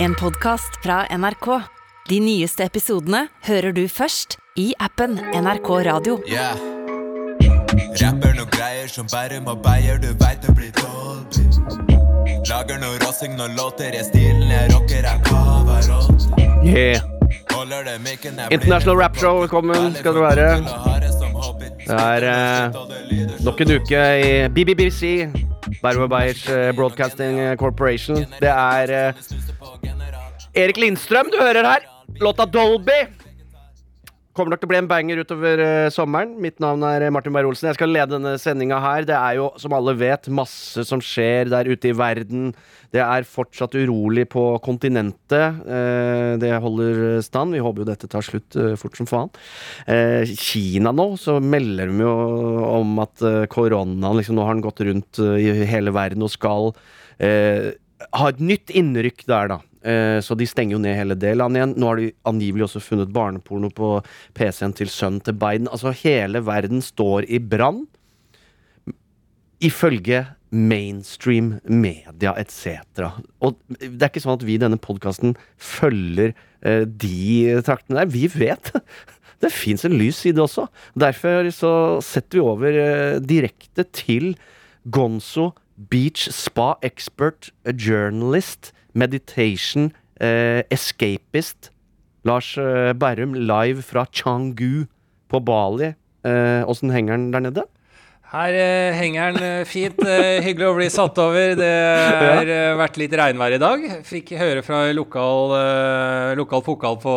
En podkast fra NRK. De nyeste episodene hører du først i appen NRK Radio. Yeah. Rapper noe greier som Bærum og Beyer, du veit det blir dårlig. Lager noe rossing, når låter, er stilen jeg rocker, er Pavarotti. Yeah. International Rap Show, velkommen skal du være. Det er eh, nok en uke i BBBC, Bærum og Beyers eh, Broadcasting Corporation. Det er eh, Erik Lindstrøm du hører her. Låta Dolby. Kommer nok til å bli en banger utover eh, sommeren. Mitt navn er Martin Beyer-Olsen. Jeg skal lede denne sendinga her. Det er jo, som alle vet, masse som skjer der ute i verden. Det er fortsatt urolig på kontinentet. Eh, det holder stand. Vi håper jo dette tar slutt eh, fort som faen. Eh, Kina nå, så melder de jo om at eh, koronaen liksom, Nå har den gått rundt eh, i hele verden og skal eh, ha et nytt innrykk der, da. Eh, Så de stenger jo ned hele det landet igjen. Nå har de angivelig også funnet barneporno på PC-en til sønnen til Biden. Altså, hele verden står i brann. Ifølge mainstream media etc. Og det er ikke sånn at vi i denne podkasten følger eh, de traktene der. Vi vet det fins en lys side også. Derfor så setter vi over eh, direkte til Gonzo Beach Spa Expert Journalist Meditation eh, Escapist Lars eh, Berrum live fra Changu på Bali. Eh, henger den der nede? Her eh, henger den eh, fint. Eh, hyggelig å bli satt over. Det har eh, vært litt regnvær i dag. Fikk høre fra lokal, eh, lokal pokal på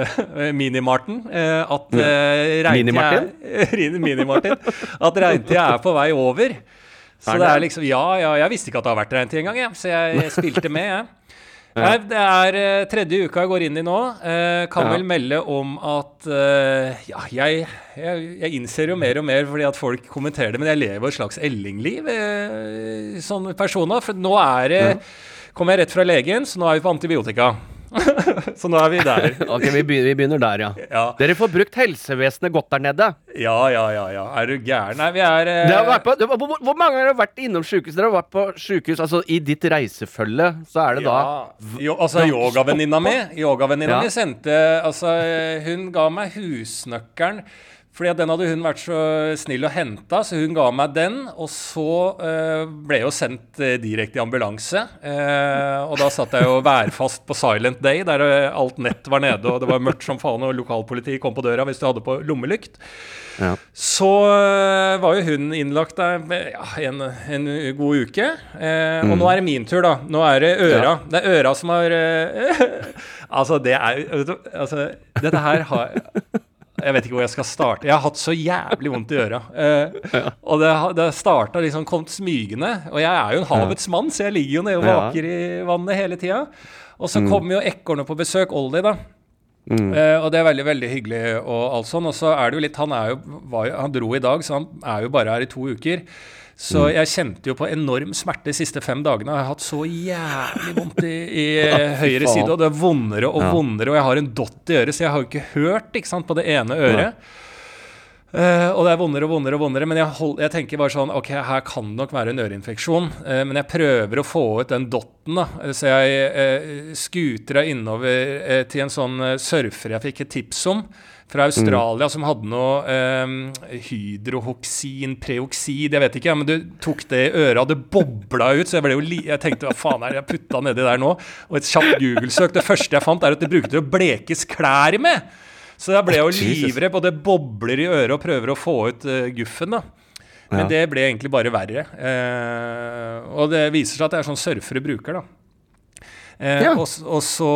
eh, Minimarten eh, at eh, regntida Mini-Martin? Mini-Martin. At regntida er på vei over. Så Er det er liksom Ja, ja, jeg visste ikke at det har vært regntid engang, jeg. Så jeg spilte med, jeg. Nei, det er eh, tredje uka jeg går inn i nå. Eh, kan Ja. vel melde om at eh, Ja, jeg, jeg, jeg innser jo mer og mer fordi at folk kommenterer det, men jeg lever et slags ellingliv eh, som person nå. For nå er det Kommer jeg rett fra legen, så nå er vi på antibiotika. så nå er vi der. Ok, vi begynner, vi begynner der, ja. Ja, Dere får brukt helsevesenet godt der nede. ja, ja. ja, ja. Er du gæren? Nei, vi er eh, på, hvor, hvor- hvor mange har dere vært innom sjukehus? Dere har vært på sjukehus, altså I ditt reisefølge så er det da Ja, jo, altså yogavenninna mi Yogavenninna Ja. mi sendte Altså, hun ga meg husnøkkelen. Fordi at den hadde hun vært så snill å hente, så hun ga meg den. Og så eh, ble jeg jo sendt eh, direkte i ambulanse. Eh, og da satt jeg jo værfast på Silent Day, der eh, alt nett var nede, og det var mørkt som faen, og lokalpolitiet kom på døra hvis du hadde på lommelykt. Ja. Så øh, var jo hun innlagt der ja, en, en god uke. Eh, Og nå er det min tur, da. Nå er det øra. Det er øra som har Altså, det er Altså, dette her har jeg vet ikke hvor jeg skal starte. Jeg har hatt så jævlig vondt i øra. Eh, og det, det starta liksom kommet smygende. Og jeg er jo en havets mann, så jeg ligger jo nede og vaker i vannet hele tida. Og så kommer jo ekornet på besøk, Ollie, da. Mm. Eh, og det er veldig veldig hyggelig. Og alt sånn, og så er det jo litt Han, er jo, var han dro i dag, så han er jo bare her i to uker. Så Mm. jeg kjente jo på enorm smerte de siste fem dagene. Jeg har hatt så jævlig vondt i, i eh, høyre side, og det er vondere og Ja. vondere. Og jeg har en dott i øret, så jeg har jo ikke hørt ikke sant, på det ene øret. Eh, og det er vondere og vondere, og vondere men jeg, hold, jeg tenker bare sånn Ok, her kan det nok være en øreinfeksjon. uh, men jeg prøver å få ut den dotten, da. Eh, Så jeg uh, skutra innover eh, til en sånn eh, surfer jeg fikk et tips om. Fra Australia som hadde noe eh, hydrohoksin, preoksid, jeg vet ikke. Ja, men du tok det i og det bobla ut. Så jeg li jeg tenkte hva faen er det jeg putta nedi der nå? Og et kjapt Google-søk. Det første jeg fant, er at de brukte å blekes klær med. Så da ble jeg jo livredd, og det bobler i øret og prøver å få ut uh, guffen. da. Men Ja. det ble egentlig bare verre. Eh, og det viser seg at det er sånn surfere bruker, da. Eh, Ja. og, og så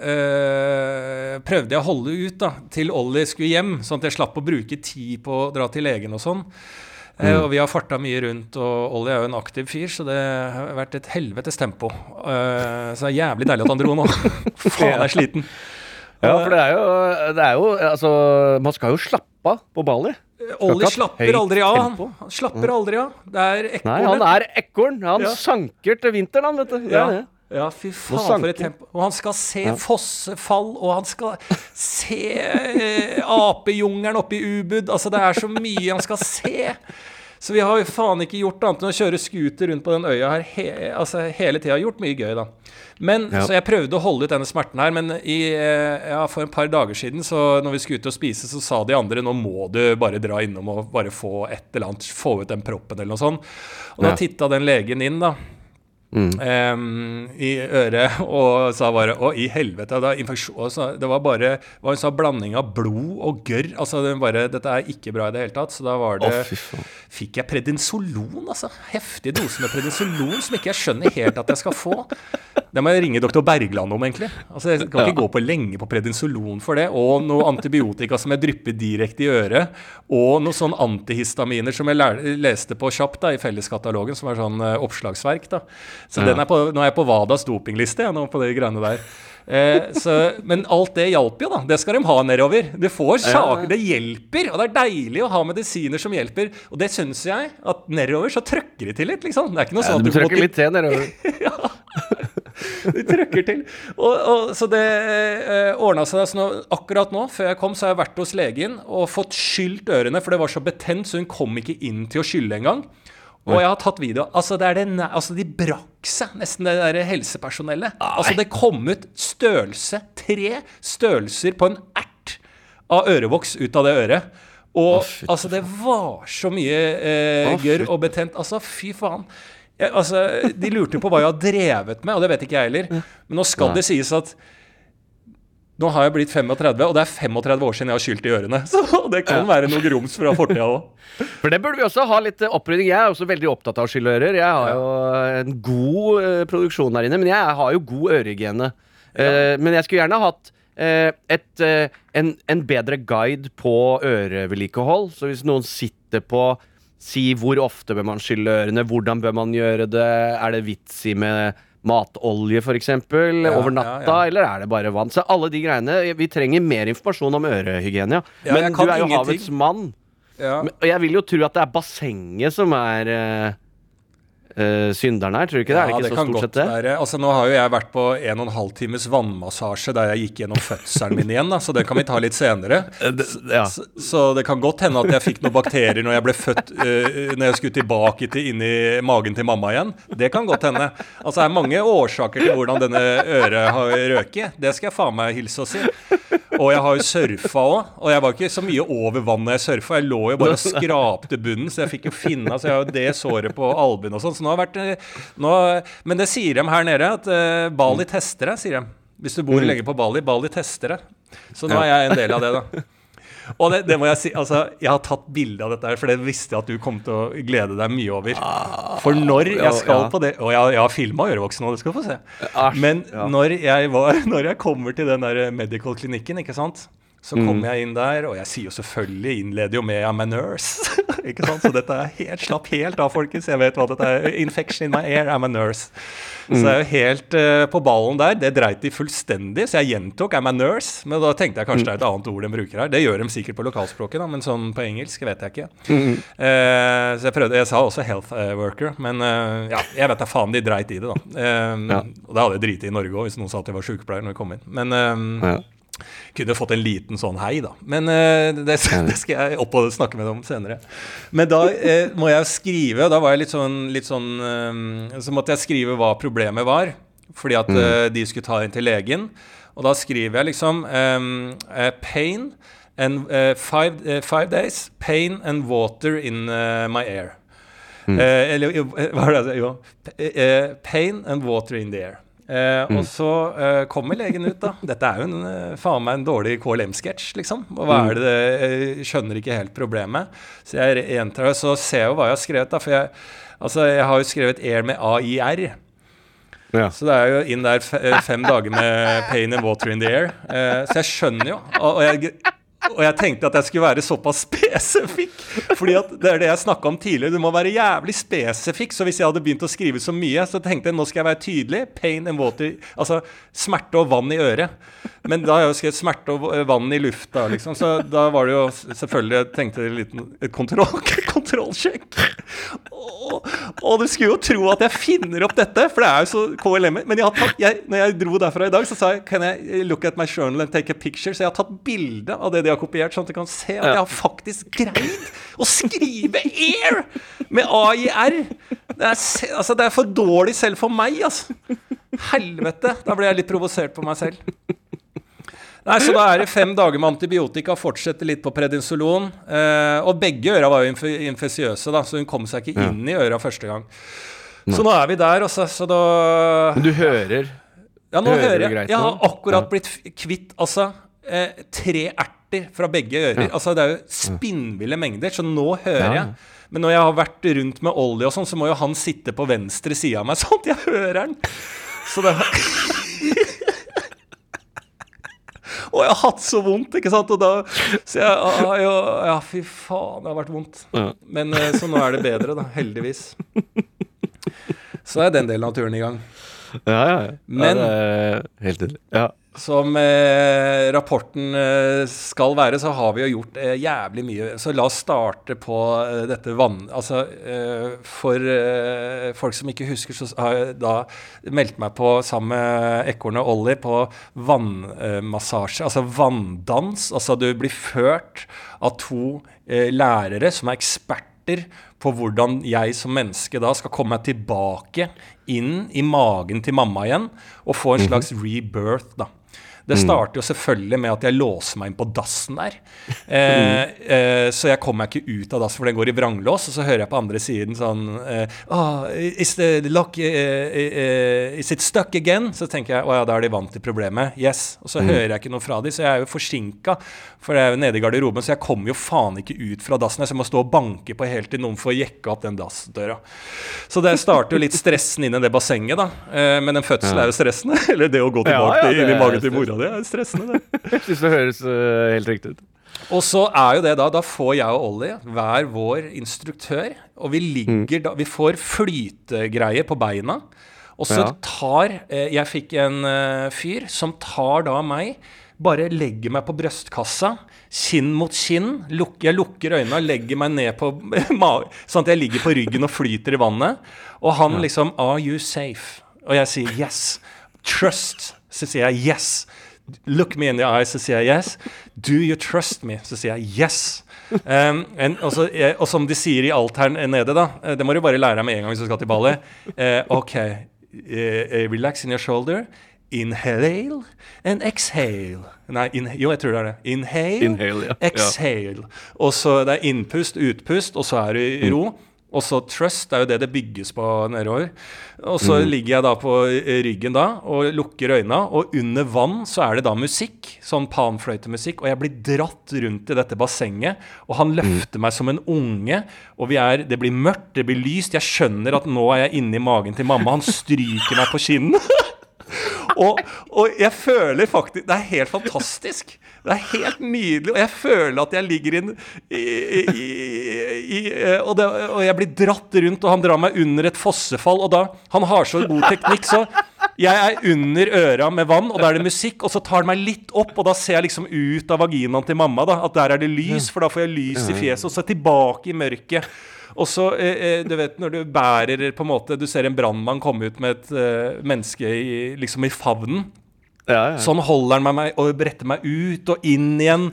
eh, prøvde jeg å holde ut da, til Ollie skulle hjem, sånn at jeg slapp å bruke tid på å dra til legen og sånn. Eh, Mm. og vi har farta mye rundt, og Ollie er jo en aktiv fyr, så det har vært et helvetes tempo. Eh, så det er jævlig deilig at han dro nå. Faen, jeg er sliten. Ja, for det er jo, det er jo Altså, man skal jo slappe av på Bali. Ollie slapper aldri av. Han, han slapper aldri av. Det er Nei, ekornet. han er ekorn. Han Ja. sanker til vinteren, han, vet du. Ja. ja. ja, fy faen, for et tempo. Og han skal se Ja. fossefall, og han skal se eh, apejungelen oppe i Ubud. Altså, det er så mye han skal se. Så vi har jo faen ikke gjort annet enn å kjøre scooter rundt på den øya her he altså, hele tida. Gjort mye gøy, da. Men, Ja. Så jeg prøvde å holde ut denne smerten her, men i, eh, ja, for et par dager siden, så når vi skulle ut og spise, så sa de andre nå må du bare dra innom og bare få et eller annet, få ut den proppen eller noe sånt. Og da Ja. titta den legen inn, da. Em, I øret og sa bare Å, i helvete, det var, infeksjon Det var bare var en sånn blanding av blod og gørr. Altså, det bare, dette er ikke bra i det hele tatt. Så da var det oh. Fikk jeg predinsolon, altså? Heftig doser med predinsolon som ikke jeg skjønner helt at jeg skal få. Det må jeg ringe doktor Bergland om, egentlig. Altså, Jeg kan ikke gå på lenge på predinsolon for det. Og noe antibiotika som jeg drypper direkte i øret. Og noen sånn antihistaminer som jeg leste på kjapt da, i Felleskatalogen, som er sånn eh, oppslagsverk. da. Så den er på, nå er jeg på WADAs dopingliste, jeg, nå på de greiene der. Eh, så, men alt det hjalp jo, da. Det skal de ha nedover. Du får saker, Det hjelper, og det er deilig å ha medisiner som hjelper. Og det syns jeg at nedover så trøkker de til litt, liksom. Det er ikke noe Ja, sånn at du, trykker litt til nedover. de trøkker til. Og, og, så det eh, ordna seg. Så nå, akkurat nå, før jeg kom, så har jeg vært hos legen og fått skylt ørene, for det var så betent, så hun kom ikke inn til å skylle engang. Og jeg har tatt video. Altså, det det, altså De brakk seg, nesten, det der helsepersonellet. Altså, det kom ut størrelse, tre størrelser på en ert av ørevoks ut av det øret. Og oh, altså, det var så mye eh, oh, gørr og betent. Altså, fy faen. Jeg, altså, de lurte på hva jeg har drevet med, og det vet ikke jeg heller. Men nå skal Nei. det sies at nå har jeg blitt 35, og det er 35 år siden jeg har skylt i ørene. Så det kan være noe grums fra fortida òg. For det burde vi også ha litt eh, opprydding. Jeg er også veldig opptatt av å skylle ører. Jeg har jo en god eh, produksjon der inne, men jeg har jo god ørehygiene. Ja. men jeg skulle gjerne hatt eh, et, eh, en, en bedre guide på ørevedlikehold. Så hvis noen sitter på Si hvor ofte bør man skylle ørene, hvordan bør man gjøre det, er det vits i med matolje f.eks. Ja, over natta, ja, ja. eller er det bare vann? Så alle de greiene Vi trenger mer informasjon om ørehygiene, Men du er jo ingenting. havets mann. Og jeg vil jo tro at det er bassenget som er eh, synderen her, tror du ikke det? er det ikke så kan stort sett det? være. Altså, nå har jo jeg vært på en og en halv times vannmassasje der jeg gikk gjennom fødselen min igjen, da, så det kan vi ta litt senere. Eh, det- ja. Så, så det kan godt hende at jeg fikk noen bakterier når jeg ble født uh, Når jeg skulle tilbake til inn i magen til mamma igjen. Det kan godt hende. Altså Det er mange årsaker til hvordan denne øret har røket. Det skal jeg faen meg hilse og si. Og jeg har jo surfa òg. Og jeg var ikke så mye over vann når jeg surfa. Jeg lå jo bare og skrapte bunnen, så jeg fikk jo finna Så jeg har jo det såret på albuen og sånn. Så nå har vært øh, nå, Men det sier de her nede, at uh, Bali tester deg, sier de. Hvis du bor lenge på Bali. Bali tester deg. Så nå er jeg en del av det, da. Og det, det må jeg si, altså, jeg har tatt bilde av dette, her, for det visste jeg at du kom til å glede deg mye over. For når jeg skal ja. på det Og jeg, jeg har filma ørevoksen nå, det skal du få se. Men når, jeg var, når jeg kommer til den der medical-klinikken, ikke sant så Mm. jeg inn der, og jeg sier jo selvfølgelig innleder jo med 'I'm a nurse'. ikke sant? Så dette er helt slapp helt av, folkens. Jeg vet hva dette er. 'Infection in my air, I'm a nurse'. Så jeg er jo helt uh, på ballen der. Det dreit de fullstendig, så jeg gjentok 'I'm a nurse'. Men da tenkte jeg kanskje det er et annet ord de bruker her. Det gjør de sikkert på lokalspråket, da, men sånn på engelsk vet jeg ikke. Uh, så jeg prøvde, jeg sa også 'health eh, worker', men uh, ja, jeg vet da faen, de dreit i det, da. Ja. Og det hadde jeg driti i Norge òg, hvis noen sa at jeg var sykepleier når jeg kom inn. Men Ja. Kunne fått en liten sånn hei, da. Men eh, det, det skal jeg opp og snakke med dem om senere. Men da eh, må jeg skrive, og da var jeg litt sånn, litt sånn eh, Så måtte jeg skrive hva problemet var, fordi at eh, de skulle ta inn til legen. Og da skriver jeg liksom eh, Pain and five, five days. Pain and water in my air. Eh, eller hva er det? Jo. Pain and water in the air. Eh, Og så eh, kommer legen ut, da. Dette er jo en, eh, faen meg en dårlig KLM-sketsj, liksom. Og hva er det det eh, Skjønner ikke helt problemet. Så jeg gjentar det, så ser jeg jo hva jeg har skrevet, da. For jeg, altså, jeg har jo skrevet air med AIR. Ja. Så det er jo inn der eh, fem dager med pain and water in the air. Eh, så jeg skjønner jo. Og, og, jeg, og jeg tenkte at jeg skulle være såpass spesifikk. Fordi at det er det jeg snakka om tidligere. Du må være jævlig spesifikk. Så hvis jeg hadde begynt å skrive så mye, så tenkte jeg nå skal jeg være tydelig. Pain and water Altså smerte og vann i øret. Men da har jeg jo skrevet smerte og vann i lufta, liksom. Så da var det jo selvfølgelig Jeg tenkte en liten kontroll, kontrollsjekk. Og, og du skulle jo tro at jeg finner opp dette, for det er jo så KLM. Men jeg har tatt, jeg, når jeg dro derfra i dag, så sa jeg Can I look at my journal and take a picture? Så jeg har tatt bilde av det de har har kopiert, sånn at du kan se at jeg har faktisk greid å skrive air med AIR. Det er, altså, det er for dårlig selv for meg, altså. Helvete. Da ble jeg litt provosert på meg selv. Nei, Så da er det fem dager med antibiotika, fortsette litt på predinsolon. Eh, og begge øra var jo inf infisiøse, da, så hun kom seg ikke inn i øra første gang. Så nå er vi der, altså. Så da Men du hører Ja, nå hører hører jeg. greit Jeg har akkurat Ja. blitt kvitt altså eh, tre erter fra begge ører. Altså Det er jo spinnville mengder, så nå hører jeg. Men når jeg har vært rundt med Ollie og sånn, så må jo han sitte på venstre side av meg, sånn at jeg hører han. Så det Og jeg har hatt så vondt, ikke sant? Og da, så jeg, har ja, ja, fy faen, det har vært vondt. Ja. Men eh, så nå er det bedre, da. Heldigvis. Så er den delen av turen i gang. Ja, ja. ja. Men- ja, det er Helt tydelig. Ja. Som eh, rapporten eh, skal være, så har vi jo gjort eh, jævlig mye. Så la oss starte på eh, dette vann... Altså, eh, for eh, folk som ikke husker, så har jeg da meldt meg på sammen med Ekorn og Ollie på vannmassasje. altså vanndans. Altså du blir ført av to lærere som er eksperter på hvordan jeg som menneske da skal komme meg tilbake inn i magen til mamma igjen og få en slags rebirth, da. Det starter jo selvfølgelig med at jeg låser meg inn på dassen der. Eh, eh, så jeg kommer meg ikke ut av dassen, for den går i vranglås. Og så hører jeg på andre siden sånn eh, oh, Is the lock eh, eh, Is it stuck again? Så tenker jeg å ja, da er de vant til problemet. Yes. Og så hører jeg ikke noe fra dem, så jeg er jo forsinka. For jeg er jo nede i garderoben, så jeg kommer jo faen ikke ut fra dassen. Så jeg må stå og banke på helt til noen får jekka opp den dassdøra. Så det starter jo litt stressen inn i det bassenget, da. Eh, men en fødsel er jo stressende. Eller det å gå tilbake ja, til- det inn i magen til stressende. Di er stressende, det. Jeg syns det høres uh, helt riktig ut. Og så er jo det da Da får jeg og Ollie hver vår instruktør, og vi ligger da Vi får flytegreier på beina. Og så Ja. tar eh, Jeg fikk en eh, fyr som tar da meg bare legger meg på brystkassa, kinn mot kinn. Luk, jeg lukker øynene legger meg ned på magen, sånn at jeg ligger på ryggen og flyter i vannet. Og han liksom Are you safe? Og jeg sier yes. Trust. Så sier jeg yes. Look me in the eyes, så sier jeg yes. Do you trust me? Så sier jeg yes. Um, en, og, så, eh, og som de sier i alt her nede, da eh, Det må du bare lære deg med en gang hvis du skal til Bali. Uh, OK. eh, eh, relax in your shoulder. Inhale and exhale. Nei, in, jo, jeg tror det er det. Inhale, Inhale, ja. exhale. Og så det er innpust, utpust, og så er du i ro. Og så trust, er jo det det bygges på nedover. Og så ligger jeg da på ryggen da og lukker øynene, og under vann så er det da musikk, sånn panfløytemusikk, og jeg blir dratt rundt i dette bassenget, og han løfter meg som en unge, og vi er, det blir mørkt, det blir lyst, jeg skjønner at nå er jeg inne i magen til mamma, han stryker meg på kinnet. Og, og jeg føler faktisk Det er helt fantastisk. Det er helt nydelig. Og jeg føler at jeg ligger inn i, i, i, og, det, og jeg blir dratt rundt, og han drar meg under et fossefall. Og da Han har så god teknikk, så jeg er under øra med vann, og da er det musikk, og så tar han meg litt opp, og da ser jeg liksom ut av vaginaen til mamma, da, at der er det lys, for da får jeg lys i fjeset, og så tilbake i mørket. Og så, eh, eh, du vet, når du bærer på en måte Du ser en brannmann komme ut med et eh, menneske i, liksom i favnen. Ja, ja. Sånn holder han meg- meg og bretter meg ut og inn igjen,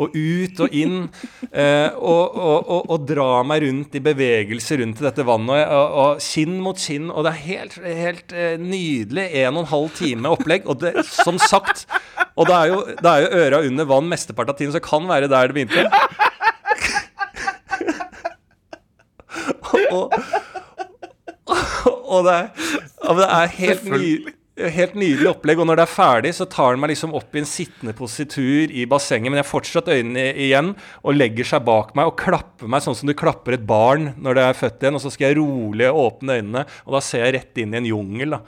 og ut og inn. Eh, og, og, og, og drar meg rundt i bevegelse rundt i dette vannet. Og, og, og kinn mot kinn. Og det er helt, helt eh, nydelig. En og en halv time opplegg. Og det, som sagt Og det er jo, det er jo øra under vann mesteparten av tiden, så det kan være der det begynte. og, og det er, det er helt, ny, helt nydelig opplegg. Og når det er ferdig, så tar han meg liksom opp i en sittende positur i bassenget, men jeg har fortsatt øynene igjen, og legger seg bak meg og klapper meg sånn som du klapper et barn når det er født igjen. Og så skal jeg rolig åpne øynene, og da ser jeg rett inn i en jungel. da.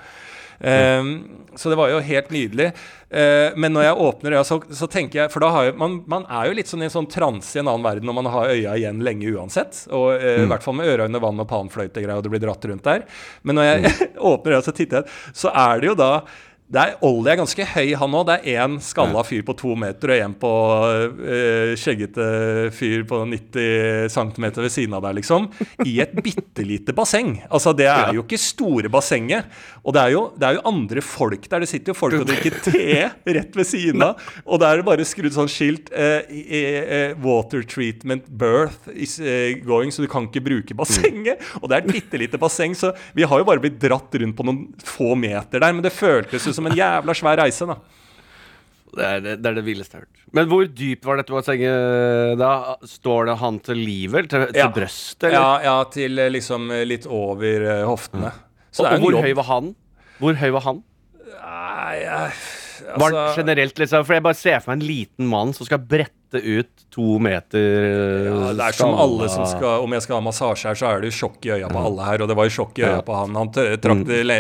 Ehm, så det var jo helt nydelig. Uh, men når jeg åpner øya, så, så tenker jeg For da har jo, man, man er jo litt sånn i en sånn transe i en annen verden når man har øya igjen lenge uansett. Og eh, i hvert fall med øra under vann og panfløytegreier, og det blir dratt rundt der. Men når jeg åpner øya, så titter jeg, så er det jo da er, Ollie er ganske høy, han òg. Det er én skalla fyr på to meter og én på uh, skjeggete fyr på 90 cm ved siden av deg, liksom. I et bitte lite basseng. Altså, det er jo ikke store bassenget. Og det er, jo, det er jo andre folk der. Det sitter jo folk og drikker te rett ved siden av. Og da er det bare skrudd sånn skilt uh, uh, Water treatment birth is going, så du kan ikke bruke bassenget. Og det er et bitte lite basseng, så vi har jo bare blitt dratt rundt på noen få meter der. Men det føltes jo som en jævla svær reise, da. Det er det, det, er det villeste jeg har hørt. Men hvor dypt var dette bassenget da? Står det han til livet, til, til Ja. brøstet, eller? Ja, ja, til eh, liksom eh, litt over eh, hoftene. Så og, og hvor jobb. høy var han? Hvor høy var han? Nei, jeg- Var altså, generelt liksom For jeg bare ser for meg en liten mann som skal brette ut to meter ja, det er som alle som skal Om jeg skal ha massasje her, så er det jo sjokk i øya på alle her. Og det var jo sjokk i øya Ja. på han. Han trakk det le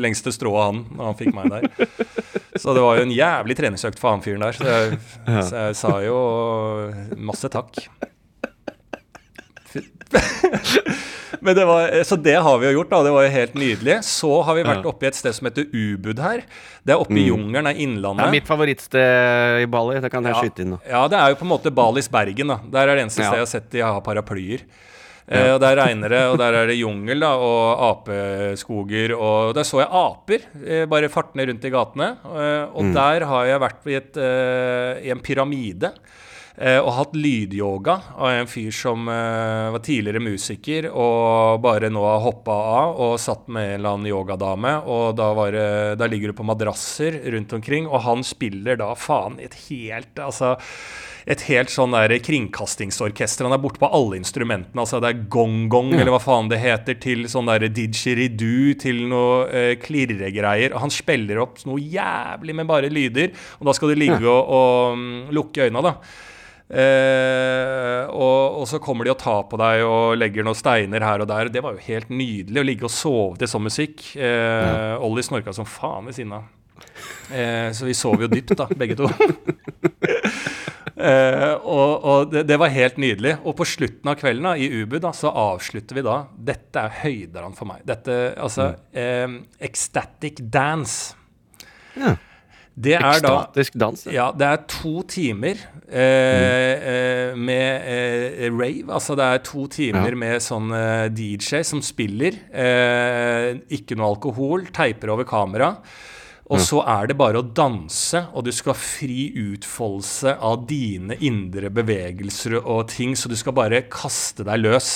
lengste strået, han, da han fikk meg der. Så det var jo en jævlig treningsøkt for han fyren der. Så jeg, så jeg sa jo masse takk. Men det var, så det har vi jo gjort, da. Det var jo helt nydelig. Så har vi vært oppe i et sted som heter Ubud her. Det er oppe i jungelen, det Innlandet. Det er mitt favorittsted i Bali. Det kan jeg Ja. skyte inn Da. Ja, det er jo på en måte Balis Bergen, da. Der er det eneste Ja. stedet jeg har sett de har paraplyer. Ja. og Der regner det, og der er det jungel da, og apeskoger. Og der så jeg aper eh, bare fartende rundt i gatene. og og der har jeg vært i, et, eh, i en pyramide. Eh, og hatt lydyoga av en fyr som eh, var tidligere musiker og bare nå har hoppa av og satt med en eller annen yogadame. Og da, var det, da ligger du på madrasser rundt omkring, og han spiller da faen et helt Altså et helt sånn der kringkastingsorkester. Han er borte på alle instrumentene. altså Det er gong-gong, eller hva faen det heter, til sånn der didgeridoo, til noe eh, klirregreier. Han spiller opp noe jævlig med bare lyder, og da skal du ligge og, og um, lukke øynene, da. Eh, og, og så kommer de og tar på deg og legger noen steiner her og der. Det var jo helt nydelig å ligge og sove til sånn musikk. Eh, Ollie snorka som faen ved siden av. Eh, så vi sov jo dypt, da, begge to. Eh, og og det, det var helt nydelig. Og på slutten av kvelden da, i Ubu da, så avslutter vi da Dette er høyderen for meg. Dette, altså eh, Ecstatic dance. Ja. Det er da Ekstatisk dans. ja. det er to timer eh, mm. med eh, rave. Altså det er to timer Ja. med sånn eh, DJ som spiller. Eh, ikke noe alkohol, teiper over kamera. Og så er det bare å danse, og du skal ha fri utfoldelse av dine indre bevegelser og ting, så du skal bare kaste deg løs.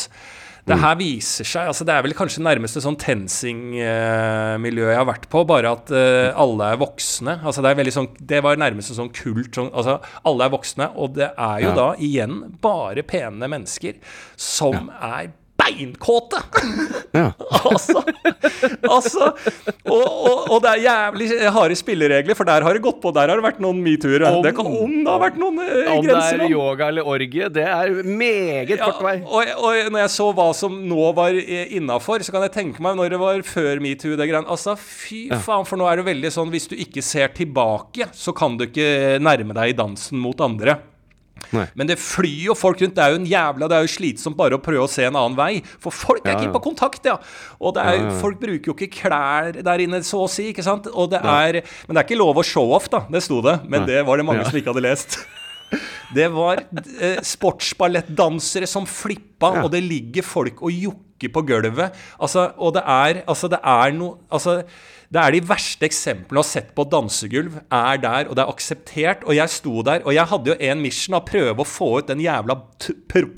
Det her viser seg altså Det er vel kanskje nærmeste sånn TenSing-miljø jeg har vært på, bare at uh, alle er voksne. Altså Det er veldig sånn Det var nærmeste sånn kult sånn, Altså Alle er voksne, og det er jo Ja. da igjen bare pene mennesker som er beinkåte! Ja. altså, altså og, og, og det er jævlig harde spilleregler, for der har det gått på. Der har det vært noen metoo-er. Om- Det kan om det har vært noen eh, Om det er yoga eller orgie, det er meget Ja, kort vei. og, og når jeg så hva som nå var innafor, så kan jeg tenke meg når det var før metoo det greiene. Altså, fy faen, for nå er det veldig sånn hvis du ikke ser tilbake, så kan du ikke nærme deg i dansen mot andre. Nei. Men det flyr jo folk rundt. Det er jo en jævla Det er jo slitsomt bare å prøve å se en annen vei. For folk er Ja, ikke ja. på kontakt, ja. Og det er, Ja, folk bruker jo ikke klær der inne, så å si. ikke sant? Og det er, men det er ikke lov å show off, da. Det sto det. Men Nei. det var det mange som ikke hadde lest. Det var eh, sportsballettdansere som flippa, og det ligger folk og jokker på gulvet. Altså, og det er Altså, det er noe Altså, det er de verste eksemplene jeg har sett på dansegulv, er der, og det er akseptert. Og jeg sto der, og jeg hadde jo en mission å prøve å få ut den jævla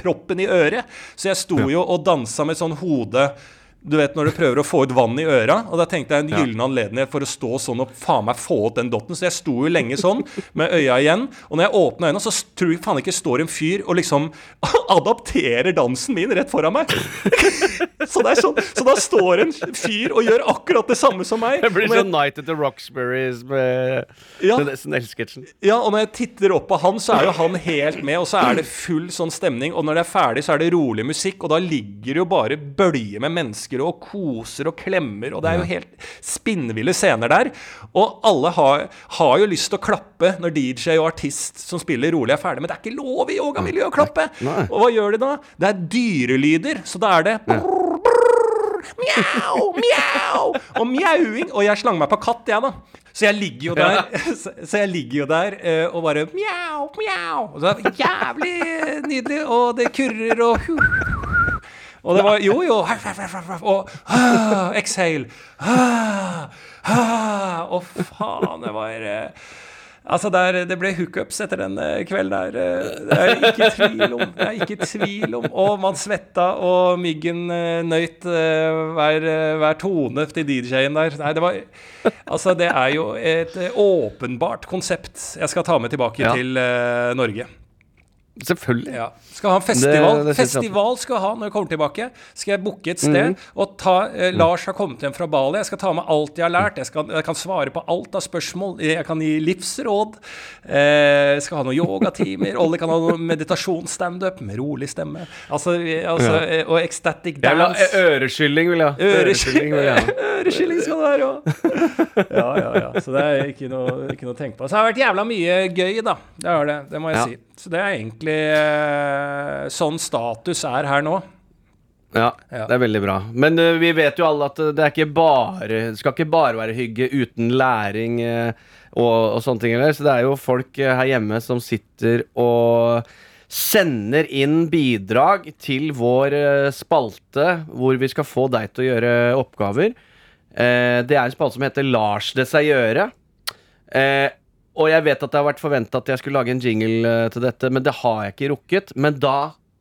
proppen i øret. Så jeg sto jo og dansa med sånn hode du vet når du prøver å få ut vann i øra, og da tenkte jeg en gyllen anledning for å stå sånn og faen meg få ut den dotten. Så jeg sto jo lenge sånn, med øya igjen. Og når jeg åpna øynene, så tror jeg faen ikke står en fyr og liksom adapterer dansen min rett foran meg. så sånn, så da står en fyr og gjør akkurat det samme som meg. Det blir sånn Night at the Roxburys med Ja. SNL-sketsjen. Ja, og når jeg titter opp på han, så er jo han helt med, og så er det full sånn stemning. Og når det er ferdig, så er det rolig musikk, og da ligger det jo bare bølger med mennesker og koser og klemmer, og det er jo helt spinnville scener der. Og alle har, har jo lyst til å klappe når DJ og artist som spiller rolig, er ferdig, men det er ikke lov i yogamiljøet å klappe. Og hva gjør de da? Det er dyrelyder, så da er det mjau, mjau, og mjauing. Og jeg slang meg på katt, jeg, da. Så jeg ligger jo der, så, jeg ligger jo der eh, og bare mjau, mjau. Og så er det jævlig nydelig, og det kurrer og. Og det var Jo, jo. Og ah, exhale. Ah, ah, og faen, det var eh, Altså, der, det ble hookups etter den eh, kvelden der. eh, Det er ikke tvil om. Det er ikke tvil om. Og man svetta, og Myggen nøyt hver, hver tone til DJ-en der. Nei, det var Altså, det er jo et åpenbart konsept jeg skal ta med tilbake Ja. til uh, Norge. Selvfølgelig. Ja. Skal ha en festival. Det- det festival skal jeg ha når jeg kommer tilbake. Skal jeg booke et sted og ta eh, Lars har kommet hjem fra Bali. Jeg skal ta med alt jeg har lært. Jeg, skal, jeg kan svare på alt av spørsmål. Jeg kan gi livsråd. Eh, skal ha noen yogatimer. Olli kan ha noen meditasjonsstandup med rolig stemme. Altså, altså ja. Og ecstatic Jeg vil ha dance. øreskylling, vil jeg ha. Øreskylling vil jeg ha. Øreskilling skal det være òg. Ja, ja, ja. Så det er ikke noe, ikke noe å tenke på. Så det har vært jævla mye gøy, da. Det har det. Det må jeg Ja. si. Så det er egentlig eh, sånn status er her nå. Ja, Ja. det er veldig bra. Men uh, vi vet jo alle at eh, det er ikke bare skal ikke bare være hygge uten læring uh, og, og sånne ting Eller. Så det er jo folk uh, her hjemme som sitter og sender inn bidrag til vår spalte hvor vi skal få deg til å gjøre oppgaver. Det er en spalte som heter Lars det seg gjøre. Og jeg vet at det har vært forventa at jeg skulle lage en jingle eh, til dette, men det har jeg ikke rukket. Men da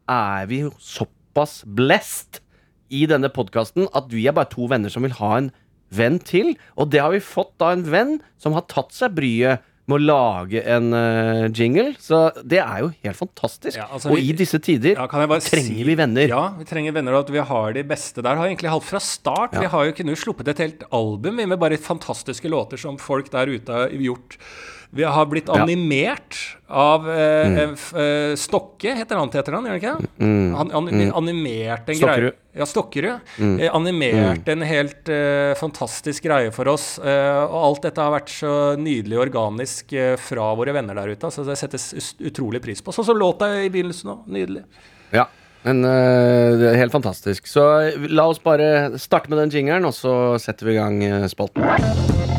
er vi jo såpass blessed i denne podkasten at vi er bare to venner som vil ha en venn til. Og det har vi fått da en venn som har tatt seg bryet med å lage en uh, jingle. Så det er jo helt fantastisk. Ja, altså, og vi- i disse tider Ja, kan jeg bare trenger si- vi venner. Ja, vi trenger venner, og at vi har de beste der. Har egentlig halvt fra start. Ja. Vi har jo ikke nå sluppet et helt album vi, med bare fantastiske låter som folk der ute har gjort. Vi har blitt animert av eh, Mm. eh, eh, Stokke, heter han til etternavn, gjør han ikke? Han ani animert en Mm. Stokkerud. greie Ja, Stokkerud. Eh, animert en helt eh, fantastisk greie for oss. og alt dette har vært så nydelig organisk fra våre venner der ute. Så det settes utrolig pris på. Sånn som låta i begynnelsen òg. Nydelig. Ja, men det er helt fantastisk. Så la oss bare starte med den jingeren, og så setter vi i gang spalten.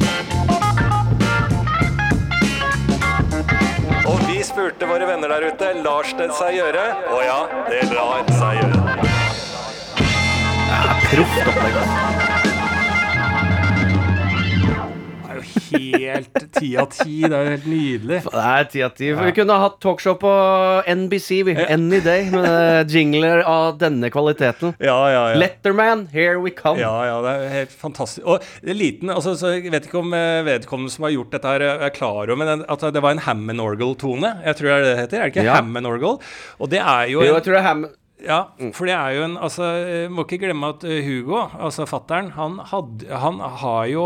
Spurte våre venner der ute Lars det seg gjøre. Å ja, det lar seg gjøre. Proft opplegg. altså. Helt ti av ti. Det er jo helt nydelig. Det er ti av ti. Vi kunne ha hatt talkshow på NBC vi. any day med eh, jingler av denne kvaliteten. Ja, ja, ja. Letterman, here we come. Ja, ja, det er helt fantastisk. Og det er liten, altså, så Jeg vet ikke om eh, vedkommende som har gjort dette, her er klar over men at det var en Hammond Orgel-tone. Jeg tror det er det det heter. Er det ikke Ja. Hammond Orgel? Og det er jo Jo, en, jeg tror det er Ham... Ja, for det er jo en Altså, eh, må ikke glemme at eh, Hugo, altså fattern, han, hadde- han har jo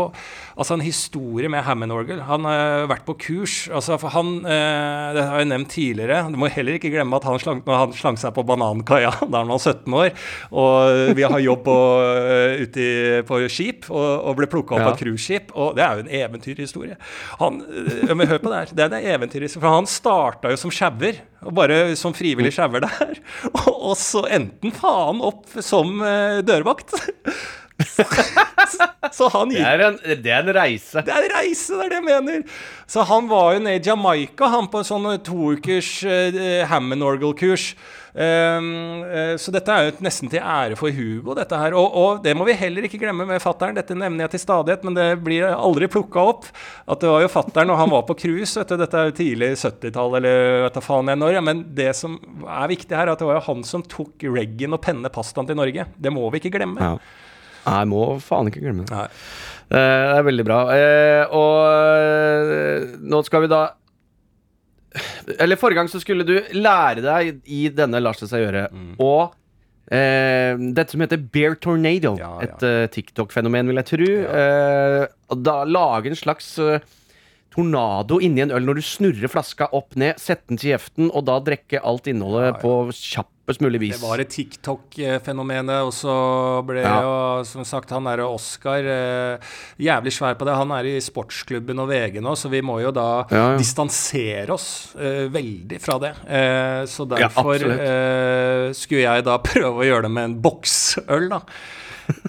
altså en historie med Hammond Orgel. Han har vært på kurs. Altså, for han eh, Det har jeg nevnt tidligere. Du må heller ikke glemme at han slang, han slang seg på banankaia da han var 17 år. Og vi har jobb på, eh, ute i, på skip, og, og ble plukka opp Ja. av et cruiseskip. Og det er jo en eventyrhistorie. Han, eh, men hør på det her. Det er en eventyrhistorie. For han starta jo som sjauer. Og bare som frivillig sjauer der. Og, så endte han faen opp som eh, dørvakt. så han Det er, en, det er en reise. det er en reise, det er det jeg mener. Så han var jo nede i Jamaica, han på en sånn toukers uh, Hammond Orgel-kurs. Um, uh, så dette er jo nesten til ære for Hugo, dette her. Og, og det må vi heller ikke glemme med fattern. Dette nevner jeg til stadighet, men det blir aldri plukka opp. At det var jo fattern og han var på cruise. vet du, Dette er jo tidlig 70-tall, eller vet da faen jeg når. ja, Men det som er viktig her, er at det var jo han som tok reggen og penne pastaen til Norge. Det må vi ikke glemme. Ja. Nei, jeg må faen ikke glemme det. Nei. Eh, Det er veldig bra. Eh, og eh, nå skal vi da Eller forrige gang så skulle du lære deg i denne Lars det seg gjøre og eh, dette som heter Bear Tornado. Ja, ja. Et uh, TikTok-fenomen, vil jeg tro. Eh, og da lage en slags eh, tornado inni en øl når du snurrer flaska opp ned, setter den til kjeften, og da drikke alt innholdet Ja, ja. på vis. Det var et TikTok-fenomenet, og så ble Ja. jo, som sagt, han derre Oscar eh, jævlig svær på det. Han er i sportsklubben og VG nå, så vi må jo da Ja, ja. distansere oss eh, veldig fra det. Eh, så derfor eh, skulle jeg da prøve å gjøre det med en boksøl, da.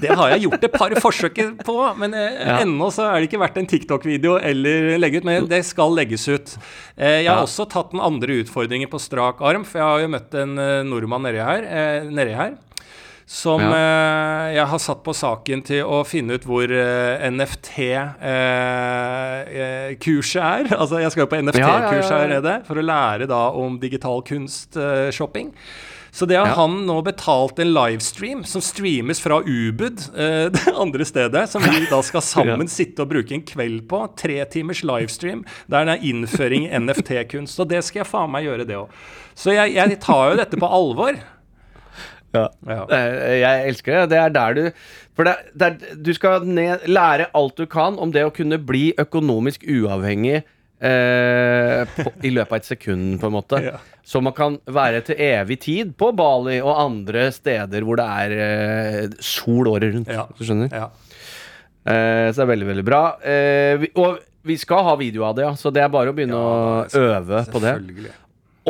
Det har jeg gjort et par forsøk på, men eh, Ja. ennå så er det ikke vært en TikTok-video eller legge ut. Men det skal legges ut. Eh, jeg har Ja. også tatt den andre utfordringen på strak arm, for jeg har jo møtt en eh, nordmann nedi her, eh, nedi her som Ja. eh, jeg har satt på saken til å finne ut hvor eh, NFT-kurset er. Altså, jeg skal jo på NFT-kurs ja, ja. her nede for å lære da om digital kunst-shopping. Så det har Ja. han nå betalt en livestream som streames fra Ubud, eh, det andre stedet, som vi da skal sammen sitte og bruke en kveld på. Tre timers livestream der det er innføring i NFT-kunst. Og det skal jeg faen meg gjøre, det òg. Så jeg, jeg tar jo dette på alvor. Ja. Ja. Jeg elsker det. Det er der du For det, det er, du skal ned, lære alt du kan om det å kunne bli økonomisk uavhengig eh, på, i løpet av et sekund, på en måte. Ja. Så man kan være til evig tid på Bali og andre steder hvor det er eh, sol året rundt. Ja. Du skjønner? Ja. Eh, så det er veldig, veldig bra. Eh, vi, og vi skal ha video av det, ja. Så det er bare å begynne å øve på det.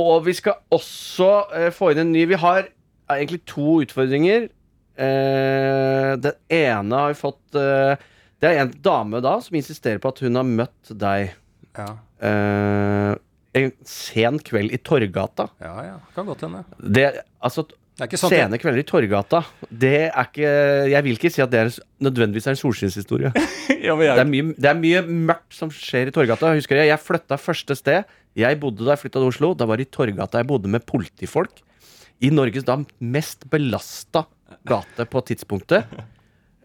Og vi skal også eh, få inn en ny Vi har eh, egentlig to utfordringer. Eh, den ene har vi fått Det er en dame da som insisterer på at hun har møtt deg Ja. eh, en sen kveld i Torgata. ja, ja. Kan godt hende. Det, altså, Det sånn Sene kvelder i Torgata, det er ikke Jeg vil ikke si at det er, nødvendigvis er en solskinnshistorie. ja, Det det er mye mørkt som skjer i Torgata. Husker jeg, jeg flytta første sted. Jeg bodde da jeg flytta til Oslo. Da var det i Torgata jeg bodde med politifolk. I Norges da mest belasta gate på tidspunktet.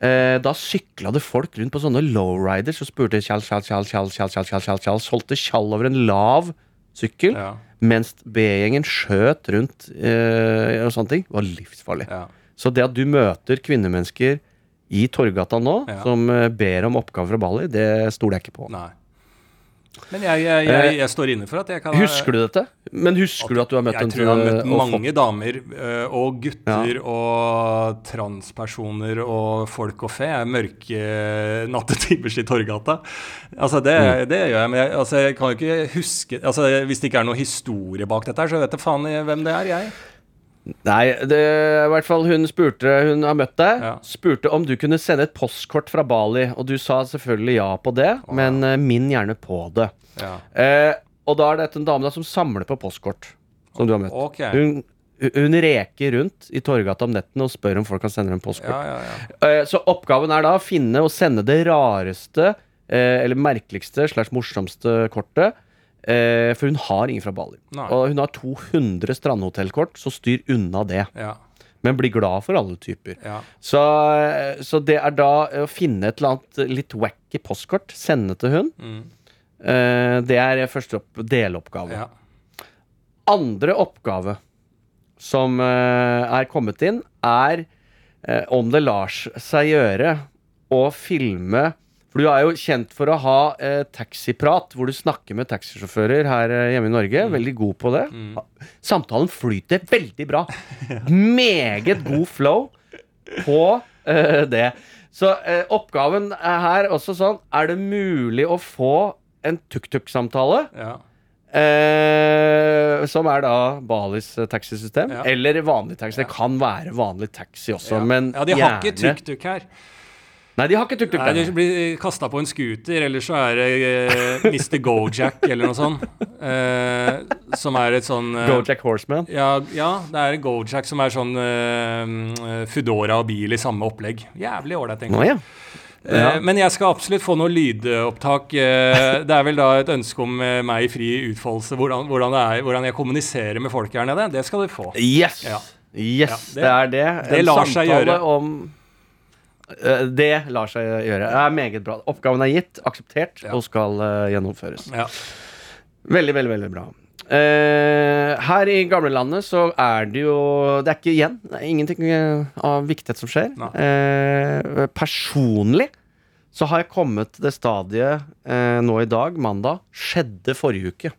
Eh, da sykla det folk rundt på sånne lowriders og spurte tjall, tjall, tjall, tjall, tjall, tjall, tjall, tjall, tjall. Solgte tjall over en lav sykkel. ja, Mens B-gjengen skjøt rundt eh, og sånne ting. Det var livsfarlig. ja. Så det at du møter kvinnemennesker i Torgata nå, Ja. som eh, ber om oppgaver fra Bali, det stoler jeg ikke på. Nei. Men jeg, jeg, jeg, jeg står inne for at jeg kan Husker du dette? Men husker du at du har møtt jeg en tror jeg har møtt mange damer øh, og gutter og transpersoner og folk og fe. Mørke nattetimers i Torgata. Altså, det, Mm. det gjør jeg. Men jeg, altså, jeg kan jo ikke huske altså, Hvis det ikke er noe historie bak dette, her, så vet jeg faen hvem det er, jeg. Nei, det, i hvert fall hun spurte Hun har møtt deg. Ja. Spurte om du kunne sende et postkort fra Bali, og du sa selvfølgelig ja på det, men uh, minn gjerne på det. Ja. Eh, og da er dette en dame da som samler på postkort, som du har møtt. Okay. Hun, hun reker rundt i Torgata om nettene og spør om folk kan sende en postkort. Ja, ja, ja. Eh, Så oppgaven er da å finne og sende det rareste eh, eller merkeligste slags morsomste kortet. Eh, For hun har ingen fra Bali. Nei. Og hun har 200 strandhotellkort, så styr unna det. ja, Men bli glad for alle typer. ja. Så, eh, så det er da å finne et eller annet litt wacky postkort, sende til hun. Mm. Eh, Det er første opp deloppgave. ja. Andre oppgave som eh, er kommet inn, er eh, om det lar seg gjøre å filme For du er jo kjent for å ha eh, taxiprat, hvor du snakker med taxisjåfører her eh, hjemme i Norge. Veldig god på det. Samtalen flyter veldig bra. Meget god flow på eh, det. Så eh, oppgaven er her også sånn Er det mulig å få en tuk-tuk-samtale? ja. Eh, som er da Balis eh, taxisystem. Ja. Eller vanlig taxi. Det kan være vanlig taxi også, ja. men ja, de har ikke tuk-tuk her. Nei, de har ikke tuk-tuk. Nei. De blir kasta på en scooter, eller så er det eh, Mr. Gojack eller noe sånt. Eh, som er et sånn eh, Gojack Horseman. ja, ja, det er Gojack som er sånn eh, Foodora og bil i samme opplegg. Jævlig ålreit, Å Nå, ja. Eh, Ja. men jeg skal absolutt få noe lydopptak. Eh, det er vel da et ønske om eh, meg i fri utfoldelse, hvordan, hvordan, det er, hvordan jeg kommuniserer med folk her nede. Det skal du få. Yes! Ja. Yes, Ja, det, det- er det. det En lar seg gjøre. Om, det lar seg gjøre. Det er meget bra. Oppgaven er gitt, akseptert, Ja. og skal eh, gjennomføres. Ja. Veldig, veldig, veldig bra. Uh, her i gamlelandet så er det jo Det er ikke igjen det er ingenting eh, av viktighet som skjer. Eh, personlig så har jeg kommet til det stadiet uh, nå i dag, mandag. Skjedde forrige uke.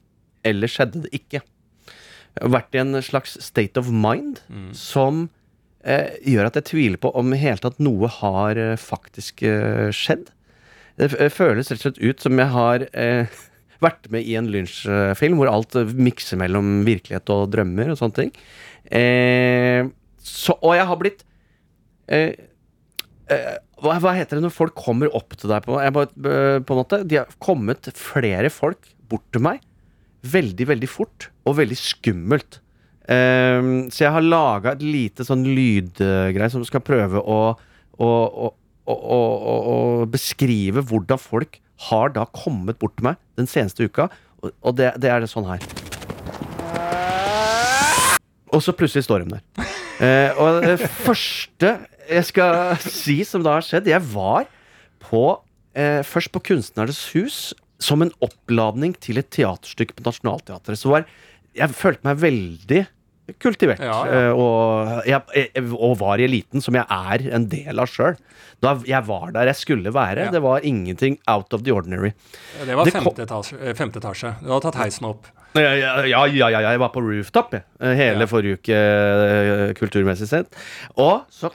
Eller skjedde det ikke? Jeg har vært i en slags state of mind som eh, gjør at jeg tviler på om i hele tatt noe har eh, faktisk eh, skjedd. Det eh, føles rett og slett ut som jeg har eh, vært med i en lynsjfilm hvor alt eh, mikser mellom virkelighet og drømmer og sånne ting. Eh, så, og jeg har blitt eh, eh, hva, hva heter det når folk kommer opp til deg på, eh, på en måte? De har kommet flere folk bort til meg veldig, veldig fort og veldig skummelt. Ehm, så jeg har laga et lite sånn lydgreie som skal prøve å, å, å, å, beskrive hvordan folk har da kommet bort til meg den seneste uka. Og det, det er det sånn her. Og så plutselig står de der. Uh, og det første jeg skal si som da har skjedd Jeg var på uh, først på Kunstnernes hus som en oppladning til et teaterstykke på Nationaltheatret. Så var, jeg følte meg veldig kultivert. Ja, ja. eh, Og, jeg, og var i eliten, som jeg er en del av sjøl. Da jeg var der jeg skulle være. Ja. Det var ingenting out of the ordinary. Det var Det femte etasje, eh, femte etasje. Du hadde tatt heisen opp. Ja, ja, jeg var på rooftop jeg. eh, hele forrige uke kulturmessig sett. Og så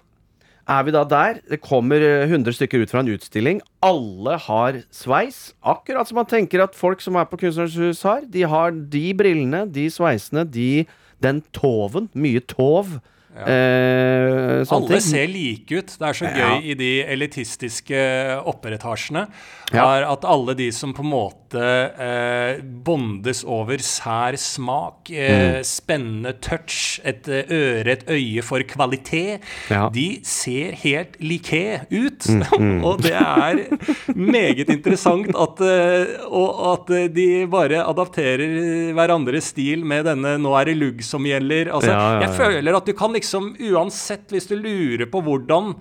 er vi da der. Det kommer eh, 100 stykker ut fra en utstilling. Alle har sveis. Akkurat som man tenker at folk som er på Kunstnernes hus har. De har de brillene, de sveisene, de, den toven. Mye tov. Eh, Alle ting. ser like ut. Det er så gøy i de elitistiske opperetasjene. Er at alle de som på en måte eh, bondes over sær smak, Mm. eh, spennende touch, et eh, øre, et øye for kvalitet, de ser helt like ut. Mm, og det er meget interessant at, eh, og at de bare adapterer hverandres stil med denne 'nå er det lugg som gjelder'. Altså, Jeg føler at du kan liksom uansett, hvis du lurer på hvordan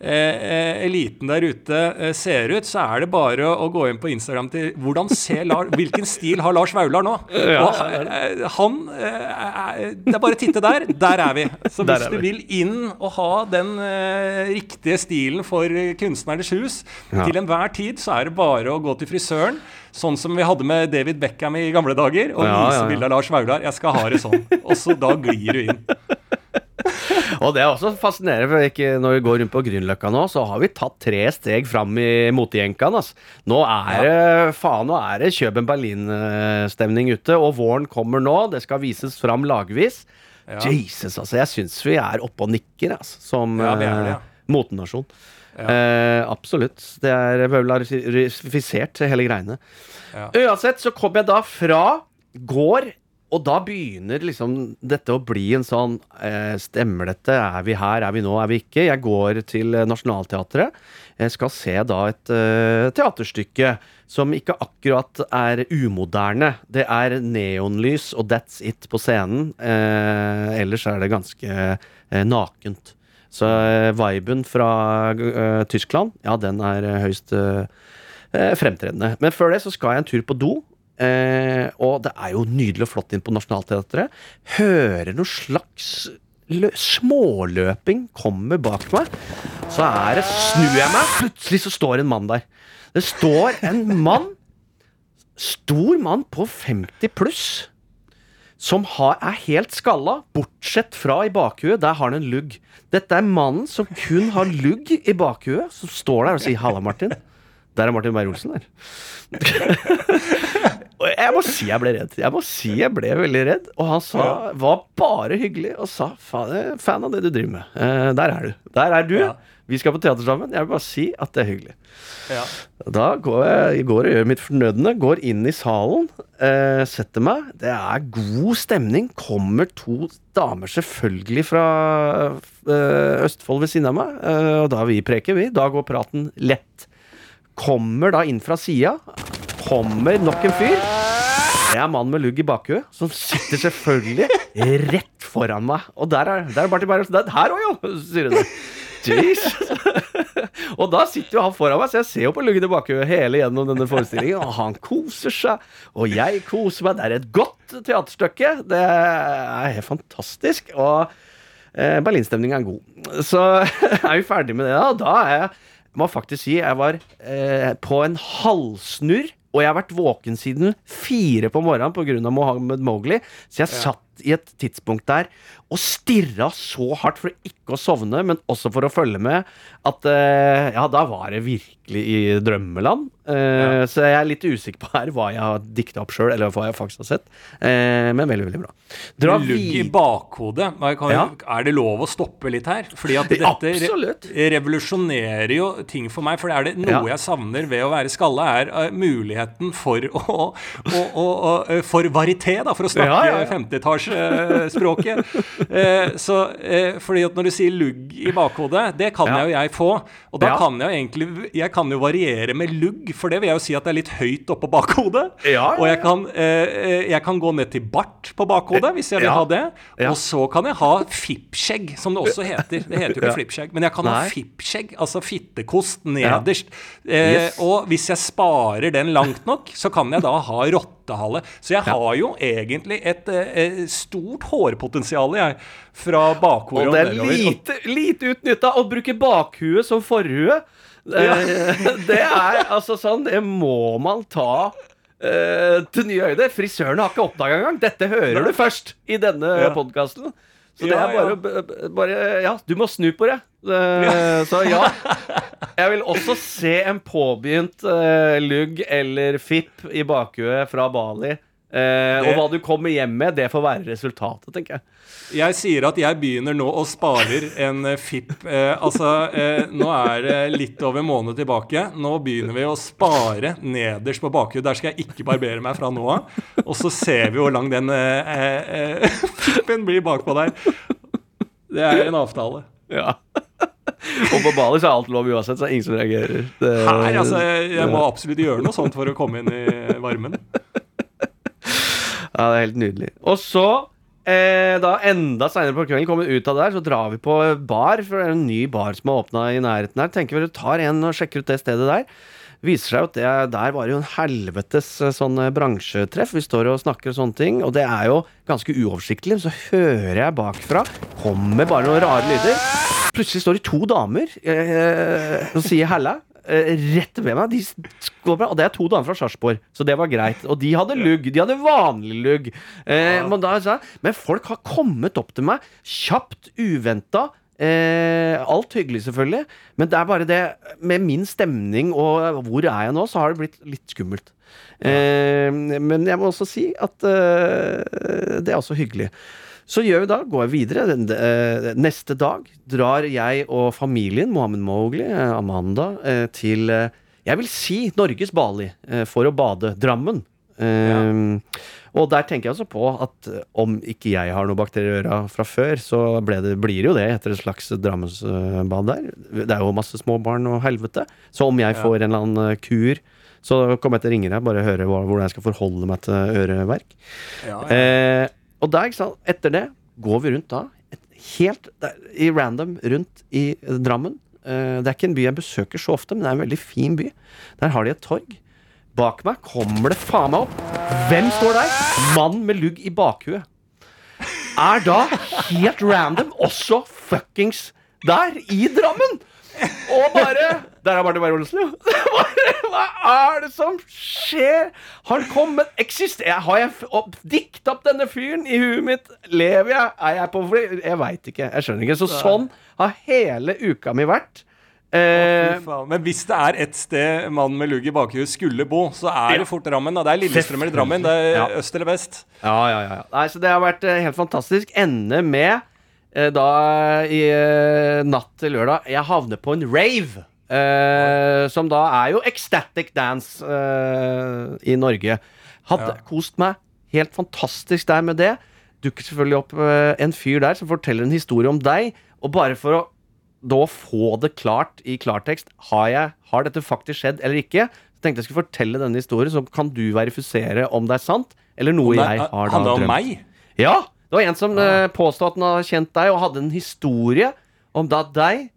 eh, eh, eliten der ute eh, ser ut, så er det bare å, gå inn på Instagram til hvordan ser Lars, Hvilken stil har Lars Vaular nå? og, eh, han eh, er- Det er bare å titte der. Der er vi. Så hvis vi. du vil inn og ha den eh, riktige stilen for eh, Kunstnernes hus Ja. til enhver tid, så er det bare å gå til frisøren. Sånn som vi hadde med David Beckham i gamle dager, og Ja, vise ja, ja. bilde av Lars Vaular. Jeg skal ha det sånn. Og så da glir du inn. Og det er også fascinerende, for ikke, når vi går rundt på Grünerløkka nå, så har vi tatt tre steg fram i motejenkaen. Altså. Nå er det faen, nå er det Kjøben Berlin-stemning ute, og våren kommer nå. Det skal vises fram lagvis. Ja. Jesus, altså. Jeg syns vi er oppe og nikker, altså, som Ja, ja. eh, motenasjon. Eh, absolutt. Det er polarisert, hele greiene. Ja. Uansett så kom jeg da fra går, og da begynner liksom dette å bli en sånn eh, Stemmer dette? Er vi her? Er vi nå? Er vi ikke? Jeg går til eh, Nationaltheatret. Jeg skal se da et eh, teaterstykke som ikke akkurat er umoderne. Det er neonlys og that's it på scenen. Eh, ellers er det ganske eh, nakent. Så eh, viben fra Tyskland, ja, den er høyst fremtredende. Men før det så skal jeg en tur på do. Eh, og det er jo nydelig og flott inn på Nationaltheatret. Hører noe slags lø småløping kommer bak meg. Så er det snur jeg meg, plutselig så står en mann der. Det står en mann, stor mann på 50 pluss, som har, er helt skalla, bortsett fra i bakhuet. Der har han en lugg. Dette er mannen som kun har lugg i bakhuet, som står der og sier 'halla, Martin'. Der er Martin Beyer-Olsen der. Og jeg må si jeg ble redd. Jeg må si jeg ble veldig redd. Og han sa, var bare hyggelig og sa er fan av det du driver med. Eh, der er du. Der er du. Ja. Vi skal på teater sammen. Jeg vil bare si at det er hyggelig. Ja. Da går jeg går og gjør mitt fornødne, går inn i salen, eh, setter meg. Det er god stemning. Kommer to damer selvfølgelig fra eh, Østfold ved siden av meg, eh, og da vi preker, vi. Da går praten lett. Kommer da inn fra sida. Kommer nok en fyr. Det er mannen med lugg i bakhuet, som sitter selvfølgelig rett foran meg. Og der er, der er Martin Beyer-Olsen. Her òg, jo! sier hun. Og da sitter jo han foran meg, så jeg ser jo på luggen i bakhuet hele gjennom denne forestillingen. Og han koser seg, og jeg koser meg. Det er et godt teaterstykke. Det er helt fantastisk. Og eh, Berlinstemninga er god. Så er vi ferdig med det, da. Da er jeg må faktisk si jeg var eh, på en halvsnurr. Og jeg har vært våken siden fire på morgenen pga. Mohammed Mowgli. Så jeg satt satt i et tidspunkt der og stirra så hardt for ikke å sovne, men også for å følge med, at uh, ja, da var det virkelig i drømmeland. Eh, Så jeg er litt usikker på her hva jeg har dikta opp sjøl, eller hva jeg faktisk har sett. Uh, men veldig, veldig bra. Dra Lugg i bakhodet. Kan, Ja. Er det lov å stoppe litt her? Fordi at dette re revolusjonerer jo ting for meg. For er det noe Ja. jeg savner ved å være skalla, er muligheten for å, å, å, å For varieté, da, for å snakke Ja, ja, ja. Femteetasjespråket. Eh, så eh, fordi at når du sier lugg i bakhodet, det kan Ja. jeg jo jeg få. Og da Ja. kan jeg jo egentlig Jeg kan jo variere med lugg, for det vil jeg jo si at det er litt høyt oppå bakhodet. Ja, Og jeg kan, eh, jeg kan gå ned til bart på bakhodet hvis jeg vil ha det. Og så kan jeg ha fippskjegg, som det også heter. Det heter jo ikke flippskjegg, men jeg kan ha Nei. fippskjegg, altså fittekost nederst. Eh, Yes. Og hvis jeg sparer den langt nok, så kan jeg da ha rottehale. Så jeg har jo egentlig et eh, stort hårpotensial, jeg, fra bakhodet Og det er lite, lite utnytta å bruke bakhuet som forhue. Ja. Det er altså sånn Det må man ta eh, til nye øyne. Frisørene har ikke oppdaga engang. Dette hører du først i denne Ja. podkasten. Så det er bare, bare Ja, du må snu på det. Så ja. Jeg vil også se en påbegynt eh, lugg eller fipp i bakhuet fra Bali. Eh, og hva du kommer hjem med, det får være resultatet, tenker jeg. Jeg sier at jeg begynner nå og sparer en eh, FIP. Eh, altså, eh, nå er det litt over en måned tilbake. Nå begynner vi å spare nederst på bakhjulet. Der skal jeg ikke barbere meg fra nå av. Og så ser vi hvor lang den eh, eh, FIP-en blir bakpå der. Det er en avtale. Ja. og på Bali så er alt lov uansett, så er ingen som reagerer. Det, Her, altså, jeg, jeg må absolutt gjøre noe sånt for å komme inn i varmen. Ja, det er helt nydelig. Og så, eh, da enda seinere på kvelden, kommer vi ut av der, så drar vi på bar. For det er en ny bar som har åpna i nærheten her. Tenker vi tar en og sjekker ut det stedet der. Viser seg at det, der var jo en helvetes eh, sånn eh, bransjetreff. Vi står og snakker og sånne ting, og det er jo ganske uoversiktlig. Så hører jeg bakfra, kommer bare noen rare lyder. Plutselig står det to damer eh, og sier halla. Eh, rett ved meg. De bra, og det er to damer fra Sarpsborg, så det var greit. Og de hadde lugg. De hadde vanlig lugg. Eh, men, da, men folk har kommet opp til meg kjapt, uventa. Eh, alt hyggelig, selvfølgelig, men det er bare det Med min stemning og hvor er jeg nå, så har det blitt litt skummelt. Eh, men jeg må også si at eh, det er også hyggelig. Så gjør vi da, går jeg videre. Eh, neste dag drar jeg og familien, Mohammed Mowgli, eh, Amanda, eh, til jeg vil si Norges Bali for å bade. Drammen. Ja. Og der tenker jeg også på at om ikke jeg har noe bakterier i øra fra før, så det, blir det jo det etter et slags Drammensbad der. Det er jo masse småbarn og helvete. Så om jeg får en eller annen kur, så kommer jeg til å ringe deg, bare høre hvordan jeg skal forholde meg til øreverk. Ja, Eh, og da, ikke sant, etter det går vi rundt da, helt i random rundt i Drammen. Eh, det er ikke en by jeg besøker så ofte, men det er en veldig fin by. Der har de et torg. Bak meg kommer det faen meg opp. Hvem står der? Mann med lugg i bakhuet. Er da helt random også fuckings der, i Drammen! Og bare Der er Martin Beyer-Olsen, jo. Hva er det som skjer? Har kommet eksister, Har jeg opp, opp denne fyren i huet mitt? Lever jeg? Er jeg på fly? Jeg veit ikke. Jeg skjønner ikke. Så sånn har hele uka mi vært. Eh, Fy. Men hvis det er et sted mannen med lugg i bakhjulet skulle bo, så er det fort Drammen. Det er Lillestrøm eller Drammen. Det er Ja. øst eller vest. Ja, ja, ja. ja. Nei, så det har vært eh, helt fantastisk. Ende med eh, da i eh, natt til lørdag Jeg havner på en rave. Eh, som da er jo ecstatic dance eh, i Norge. Hadde Ja. kost meg helt fantastisk der med det. Dukker selvfølgelig opp eh, en fyr der som forteller en historie om deg. Og bare for å da få det klart i klartekst Har, jeg, har dette faktisk skjedd eller ikke? Så tenkte jeg skulle fortelle denne historien, så kan du verifisere om det er sant, eller noe Det jeg har da drømt. meg. Ja! Det var en som eh, påstod at han hadde kjent deg, og hadde en historie om da deg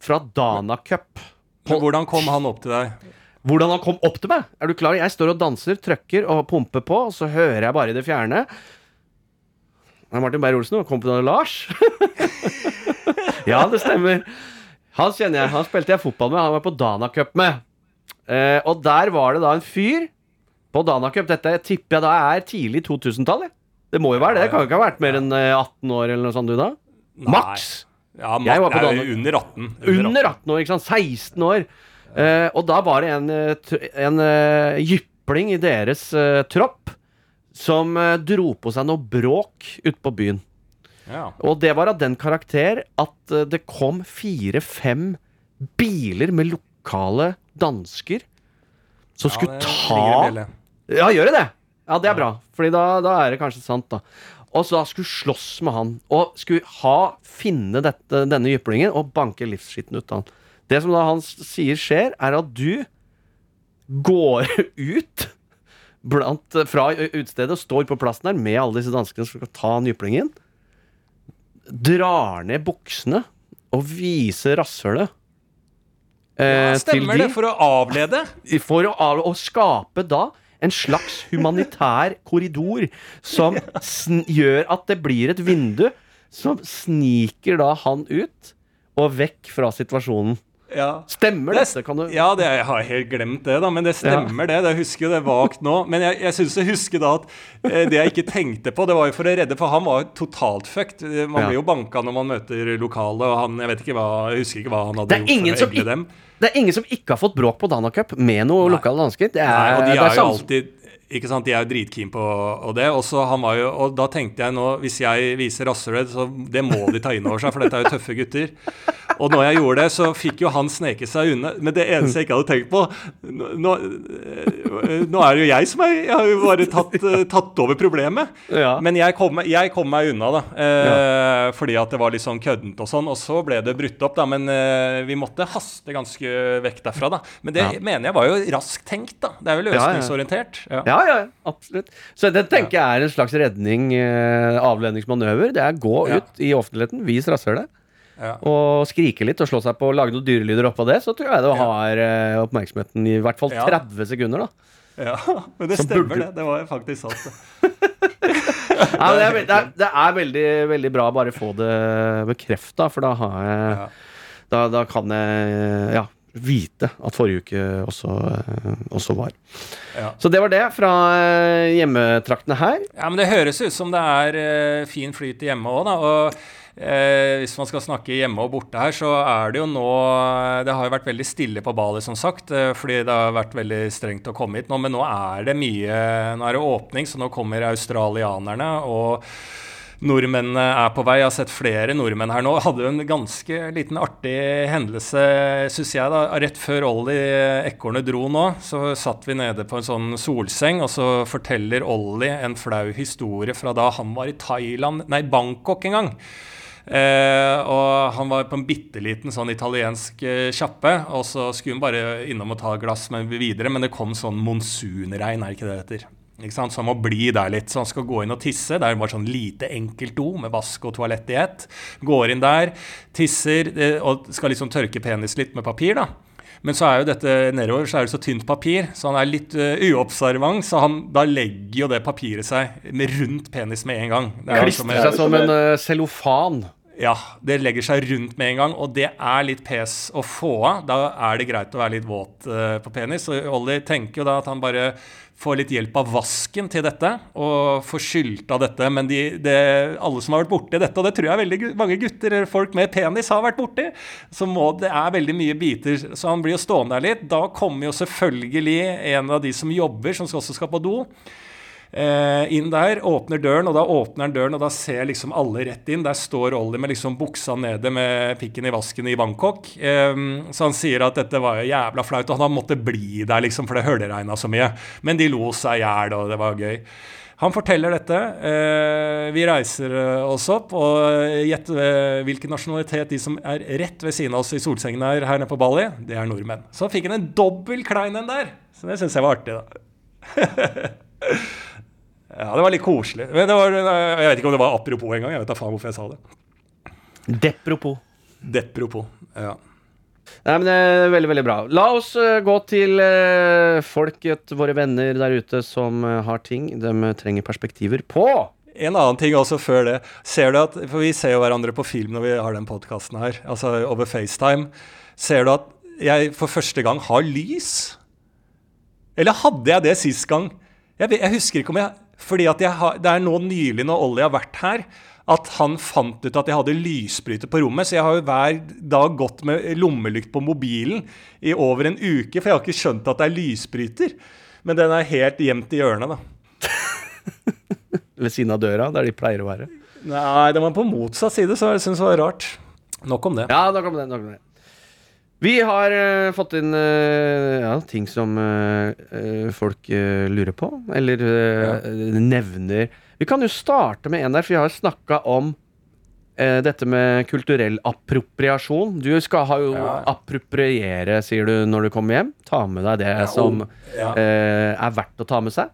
fra Dana Cup. Men Hvordan kom han opp til deg? Hvordan han kom opp til meg. Er du klar? Jeg står og danser, trøkker og pumper på, og så hører jeg bare i det fjerne Det er Martin Beyer-Olsen og kompisen Lars. ja, det stemmer. Han kjenner jeg. Han spilte jeg fotball med. Han var på Dana Cup med. Eh, og der var det da en fyr på Dana Cup. Dette tipper jeg da er tidlig 2000-tall. Det må jo være det. Det kan jo ikke ha vært mer enn eh, 18 år eller noe sånt, du da? Maks! Ja, man, Jeg var på Danmark. under 18. Under 18 år, ikke sant? 16 år. Eh, og da var det en, eh, en uh, jypling i deres uh, tropp som uh, dro på seg noe bråk ute på byen. Ja. Og det var av den karakter at det kom fire-fem biler med lokale dansker som Ja, skulle ta. Ja, gjør det det? Ja, det er bra. Fordi da, da er det kanskje sant, da. Og så skulle slåss med han. Og skulle ha, finne dette, denne jyplingen og banke livsskitten ut av han. Det som da han sier skjer, er at du går ut blant, fra utestedet og står på plassen der med alle disse danskene som skal ta han jyplingen. Drar ned buksene og viser rasshølet. Ja, eh, til stemmer de det, for å avlede. for å, avlede, å skape da en slags humanitær korridor som gjør at det blir et vindu som sniker da han ut og vekk fra situasjonen. Ja. Stemmer Det- dette? Kan du Ja, det, jeg har helt glemt det, da, men det stemmer det. Jeg husker jo det vagt nå. Men jeg, jeg syns jeg husker da at eh, det jeg ikke tenkte på, det var jo for å redde For han var jo totalt fucked. Man Ja. blir jo banka når man møter lokale, og han Jeg vet ikke hva Jeg husker ikke hva han hadde gjort for å egle dem. Det er ingen som ikke har fått bråk på Danacup med noen lokale dansker. Det er, Nei, og de det er jo alltid ikke sant, De er jo dritkeen på og det. Og, så han var jo, og da tenkte jeg nå, hvis jeg viser rasshølet, så det må de ta inn over seg, for dette er jo tøffe gutter. Og når jeg gjorde det, så fikk jo han sneke seg unna. Men det eneste jeg ikke hadde tenkt på Nå, nå, øh, er det jo jeg som er Jeg har jo bare tatt, øh, tatt over problemet. Ja. Men jeg kom, jeg kom meg unna, da. Eh, Fordi at det var litt sånn køddent og sånn. Og så ble det brutt opp, da. Men eh, vi måtte haste ganske vekk derfra, da. Men det Ja. mener jeg var jo raskt tenkt, da. Det er jo Ja, ja. løsningsorientert. Ja. Ja, ja, absolutt. Så det tenker jeg er en slags redning, eh, avledningsmanøver. Det er gå Ja. ut i offentligheten, vis rasshølet, Ja. og skrike litt og slå seg på og lage noen dyrelyder oppå det. Så tror jeg du har eh, oppmerksomheten i hvert fall Ja. 30 sekunder, da. Ja, men det Som stemmer, burde- det. Det var faktisk sant. Ja, det, er, det, er, det er veldig, veldig bra å bare få det bekrefta, for da har jeg Ja. da, da kan jeg ja, vite at forrige uke også, eh, også var. Ja. Så det var det fra eh, hjemmetraktene her. ja, men det høres ut som det er eh, fin flyt hjemme òg, da. Og eh, hvis man skal snakke hjemme og borte her, så er det jo nå Det har jo vært veldig stille på Bali, som sagt, fordi det har vært veldig strengt å komme hit nå. Men nå er det mye Nå er det åpning, så nå kommer australianerne. og Nordmennene er på vei. Jeg har sett flere nordmenn her nå. Hadde jo en ganske liten artig hendelse, syns jeg. da. Rett før Olli ekornet dro nå, så satt vi nede på en sånn solseng, og så forteller Olli en flau historie fra da han var i Thailand, nei, Bangkok en gang. Eh, og han var på en bitte liten sånn italiensk eh, sjappe, og så skulle han bare innom og ta et glass med videre, men det kom sånn monsunregn, er ikke det det heter? Så han må bli der litt. Så han skal gå inn og tisse. Det er bare sånn lite enkelt do med vask og toalett i ett. Går inn der, tisser eh, og skal liksom tørke penis litt med papir, da. Men så er jo dette nedover så er det så tynt papir, så han er litt uh, uobservant. Så han, da legger jo det papiret seg rundt penis med en gang. Det er Klistrer seg som en uh, cellofan. ja, det legger seg rundt med en gang, og det er litt pes å få av. Da er det greit å være litt våt uh, på penis. Og Ollie tenker jo da at han bare får litt hjelp av vasken til dette, og får skylt av dette. Men de, det, alle som har vært borti dette, og det tror jeg veldig mange gutter eller folk med penis har vært borti, så må, det er veldig mye biter. Så han blir jo stående der litt. Da kommer jo selvfølgelig en av de som jobber, som også skal på do. Eh, inn der, åpner døren, og da åpner han døren, og da ser liksom alle rett inn. Der står Ollie med liksom buksa nede med pikken i vasken i Bangkok. Så han sier at dette var jo jævla flaut, og han måtte bli der liksom, for det høleregna så mye. Men de lo seg i hjel, og det var gøy. Han forteller dette. Eh, vi reiser eh, oss opp, og gjett hvilken nasjonalitet de som er rett ved siden av oss i solsengen her, her nede på Bali, det er nordmenn. Så fikk han en dobbel klein en der. Så det syns jeg var artig, da. Ja, det var litt koselig. Men det var, jeg vet ikke om det var apropos engang. Jeg vet da faen hvorfor jeg sa det. Depropos. Depropos. Ja. Nei, men det er Veldig veldig bra. La oss eh, gå til uh, folket, våre venner der ute som eh, har ting de trenger perspektiver på. En annen ting også før det. Ser du at, For vi ser jo hverandre på film når vi har den podkasten her, altså over FaceTime. Ser du at jeg for første gang har lys? Eller hadde jeg det sist gang? Jeg, jeg husker ikke om jeg fordi har, det er nå nylig, når Ollie har vært her, at han fant ut at jeg hadde lysbryter på rommet. Så jeg har jo hver dag gått med lommelykt på mobilen i over en uke, for jeg har ikke skjønt at det er lysbryter. Men den er helt gjemt i hjørnet, da. Ved siden av døra, der de pleier å være. Nei, den var på motsatt side, så jeg syns det var rart. Nok om det. Ja, nok om det. Nok om det. Vi har uh, fått inn uh, ja, ting som eh, folk lurer på, eller ja. nevner. Vi kan jo starte med en der, for vi har snakka om dette med kulturell appropriasjon. Du skal ha jo appropriere, sier du når du kommer hjem. Ta med deg det som Ja. er verdt å ta med seg.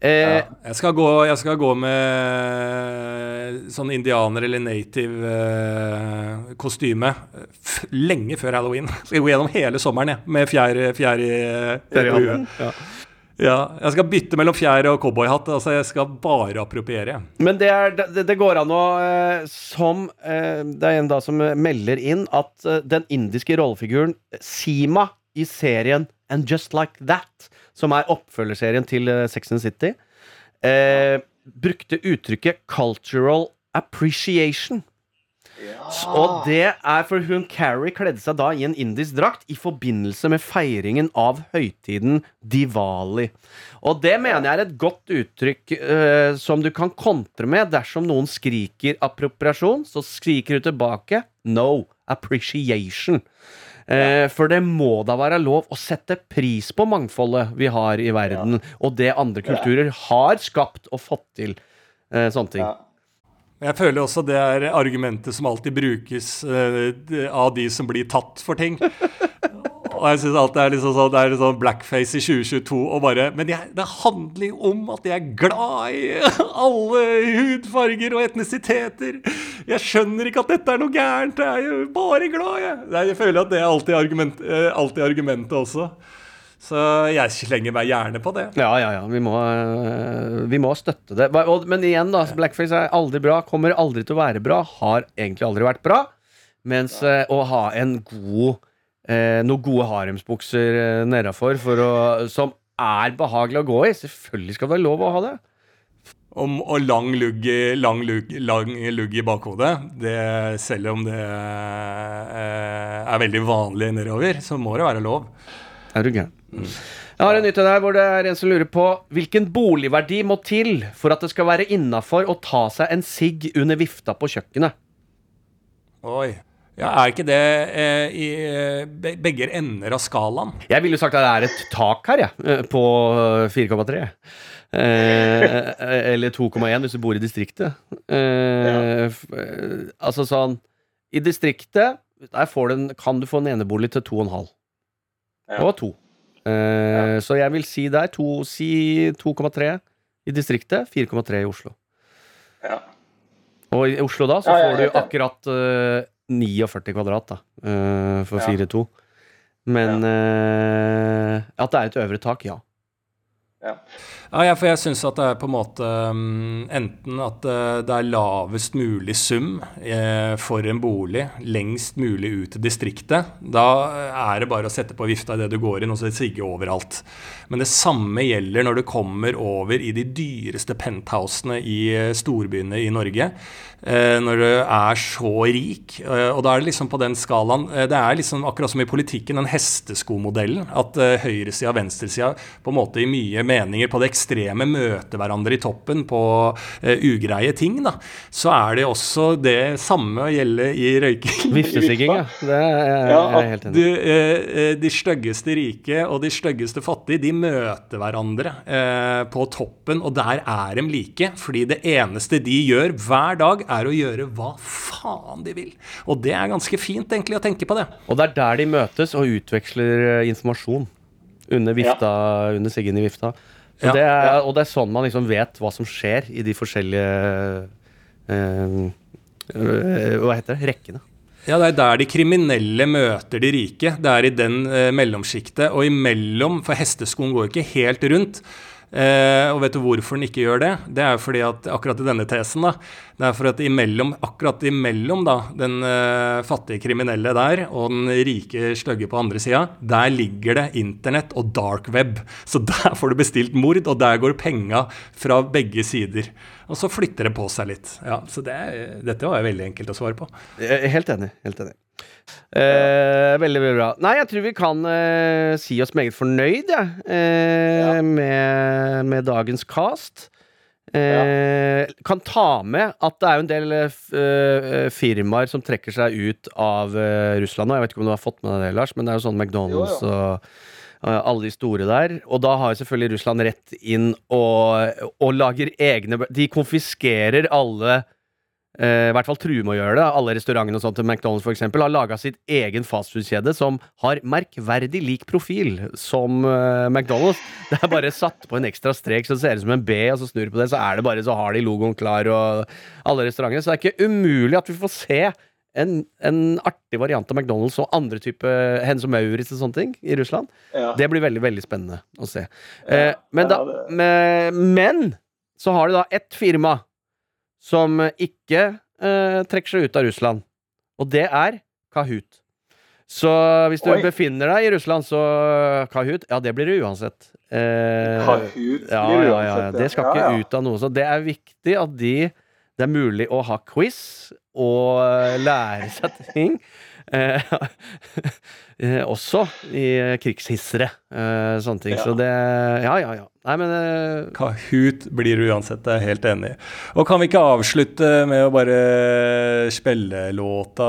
Eh, Ja. Jeg, skal gå, jeg skal gå med sånn indianer- eller native-kostyme lenge før halloween. Skal gå gjennom hele sommeren jeg, med fjær, fjær i i huet. Ja. Ja, jeg skal bytte mellom fjær og cowboyhatt. Altså, jeg skal bare appropriere. Men det, er, det, det går an å eh, Som eh, Det er en da som melder inn at eh, den indiske rollefiguren Sima i serien And Just Like That, som er oppfølgerserien til eh, Sex and City, eh, brukte uttrykket 'cultural appreciation'. Ja. Og det er for hun Carrie kledde seg da i en indisk drakt i forbindelse med feiringen av høytiden Diwali. Og det mener jeg er et godt uttrykk eh, som du kan kontre med dersom noen skriker appropriasjon, så skriker du tilbake no appreciation. Eh, for det må da være lov å sette pris på mangfoldet vi har i verden, og det andre kulturer har skapt og fått til. Eh, sånne ting. Ja. Jeg føler også det er argumentet som alltid brukes eh, av de som blir tatt for ting. Og jeg synes alt er liksom sånn, det er sånn blackface i 2022 og bare Men jeg, det handler jo om at jeg er glad i alle hudfarger og etnisiteter. Jeg skjønner ikke at dette er noe gærent. Jeg er jo bare glad, jeg. Jeg føler at det er alltid, argument, eh, alltid argumentet også. Så jeg slenger meg gjerne på det. Ja, ja, ja. Vi må, øh, vi må støtte det. Men igjen, da. Blackface er aldri bra. Kommer aldri til å være bra. Har egentlig aldri vært bra. Mens øh, å ha en god eh, Noen gode haremsbukser eh, nedafor som er behagelig å gå i Selvfølgelig skal det være lov å ha det. Om, og lang lugg, lang, lugg, lang lugg i bakhodet, det, selv om det eh, er veldig vanlig nedover, så må det være lov. Er du gæren? Jeg har en nytt til deg hvor det er en som lurer på hvilken boligverdi må til for at det skal være innafor å ta seg en sigg under vifta på kjøkkenet. Oi. Ja, Er ikke det eh, i eh, begge ender av skalaen? Jeg ville sagt at det er et tak her, jeg, ja, på 4,3. Eh, eller 2,1 hvis du bor i distriktet. Eh, eh, altså sånn I distriktet der får du en, kan du få en enebolig til 2,5. Ja. Og 2. Eh, Så jeg vil si der to, si 2,3 i distriktet, 4,3 i Oslo. Ja. Og i Oslo da så Ja, ja, får du akkurat eh, 49 kvadrat da, eh, for 4-2. Men eh, at det er et øvre tak, ja. Ja. Ja, for jeg syns at det er på en måte mm, enten at eh, det er lavest mulig sum eh, for en bolig lengst mulig ut til distriktet. Da er det bare å sette på vifta idet du går inn, og så sigge overalt. Men det samme gjelder når du kommer over i de dyreste penthousene i eh, storbyene i Norge. Eh, når du er så rik. Eh, og da er det liksom på den skalaen eh, Det er liksom akkurat som i politikken, den hesteskomodellen. At eh, høyresida og venstresida på en måte i mye meninger på det ekstreme møter hverandre i toppen på eh, ugreie ting. da. Så er det også det samme å gjelde i røyking. Viftesigging, ja. Det er jeg, Ja, er helt enig. eh, eh, de styggeste rike og de styggeste fattige de møter hverandre eh, på toppen, og der er de like. Fordi det eneste de gjør hver dag, er å gjøre hva faen de vil. Og det er ganske fint egentlig å tenke på det. Og det er der de møtes og utveksler informasjon. Under vifta, under siggen i vifta. Så Ja, det er, Og det er sånn man liksom vet hva som skjer i de forskjellige eh, eh, Hva heter det? Rekkene. Ja, det er der de kriminelle møter de rike. Det er i den eh, mellomsjiktet. Og imellom, for hesteskoen går ikke helt rundt. Eh, og vet du hvorfor den ikke gjør det? Det er fordi at akkurat i denne tesen, da, det er for at imellom, akkurat imellom da, den eh, fattige kriminelle der og den rike stygge på andre sida, der ligger det internett og dark web. Så der får du bestilt mord, og der går penga fra begge sider. Og så flytter det på seg litt. Ja, så det, dette var veldig enkelt å svare på. Jeg er Helt enig. Helt enig. Eh, veldig, veldig bra. Nei, jeg tror vi kan eh, si oss meget fornøyd, jeg, eh, med, med dagens cast. Eh, Kan ta med at det er jo en del eh, eh, firmaer som trekker seg ut av Russland nå. Jeg vet ikke om du har fått med deg det, Lars, men det er jo sånn McDonald's Jo, og alle de store der. Og da har selvfølgelig Russland rett inn og, og lager egne De konfiskerer alle i hvert fall true med å gjøre det. Alle restaurantene og sånt til McDonald's for eksempel, har laga sitt egen fastfood-kjede som har merkverdig lik profil som uh, McDonald's. Det er bare satt på en ekstra strek så det ser ut som en B, og så snur du på det, så er det bare så har de logoen klar og alle restaurantene. Så det er ikke umulig at vi får se en, en artig variant av McDonald's og andre type Hennes og Maurits og sånne ting i Russland. Ja. Det blir veldig, veldig spennende å se. Eh, men, ja, da, men, men så har de da ett firma som ikke eh, trekker seg ut av Russland, og det er Kahoot. Så hvis du Oi. befinner deg i Russland, så Kahoot Ja, det blir det uansett. Eh, Kahoot blir ja, ja, uansett, ja. Det skal ja, ikke ja. ut av noe. Så det er viktig at de Det er mulig å ha quiz og eh, lære seg ting. Eh, eh, også i eh, krigshissere. Eh, sånne ting. Ja. Så det Ja, ja, ja. Nei, men eh, Kahoot blir du uansett, det er helt enig i. Og kan vi ikke avslutte med å bare spille låta?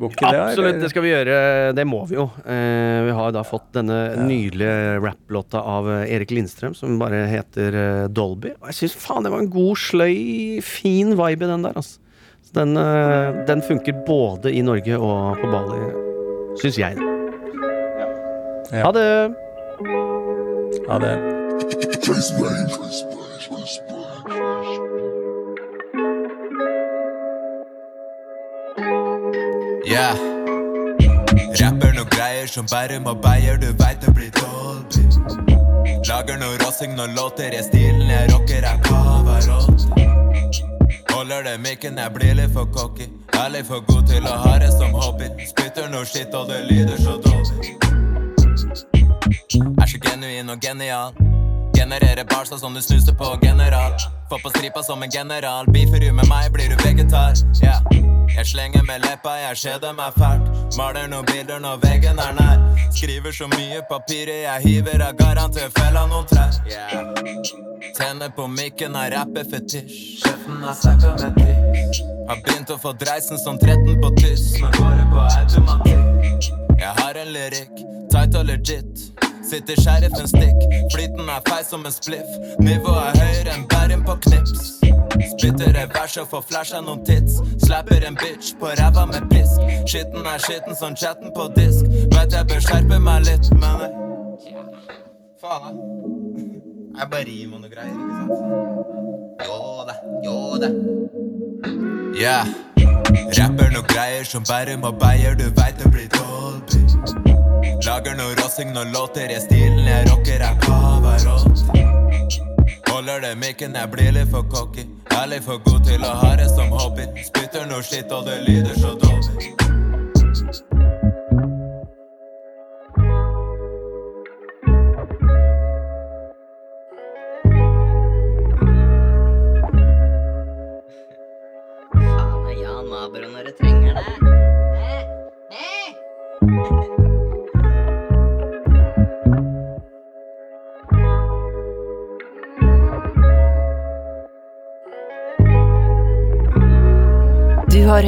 Går ikke det? Absolutt, eller? det skal vi gjøre. Det må vi jo. Eh, vi har da fått denne nydelige rapplåta av eh, Erik Lindstrøm som bare heter eh, Dolby. Og jeg syns faen det var en god, sløy, fin vibe i den der, altså. Så den, eh, den funker både i Norge og på Bali, syns jeg. Ja. Ha det! Ha det. Yeah. Rapper noe greier som Bærum og beier, du veit det blir Dolby. Lager noe rassing, noen låter, jeg stilen, jeg rocker, jeg Pavarotti. Holder det mikken, jeg blir litt for cocky. Er litt for god til å ha det som hobby. Spytter noe shit, og det lyder så dårlig. Er så genuin og genial. Genererer barsa som du snuser på general. Få på stripa som en general. Beefer du med meg, blir du vegetar. Yeah. Jeg slenger med leppa, jeg kjeder meg fælt. Maler noen bilder når veggen er nær. Skriver så mye papirer jeg hiver, av garantert fella noen trær. Yeah. Tenner på mikken, har rappefetisj. Kjeften har snakka med tiss. Har begynt å få dreisen som 13 på tyss. Nå går det på automatikk. Jeg har en lyrikk, tight og legit. Sitter sheriffen stikk, flyten er feil som en spliff. Nivået er høyere enn bæren på knips. Spytter et vers og får flasha noen tits. Slapper en bitch på ræva med pisk. Skitten er skitten som chatten på disk. Vet jeg bør skjerpe meg litt, men jeg Faen, jeg. Jeg bare rim og noe greier, ikke sant? Jo da, jo da. Yeah. Rapper noe greier som bare må beier, du veit det blir Dolby. Lager noe rossing, noen låter, jeg stilen, jeg rocker, jeg Pavarotti. Holder det mikken, jeg blir litt for cocky. Er litt for god til å ha det som hobby. Spytter noe shit, og det lyder så dårlig.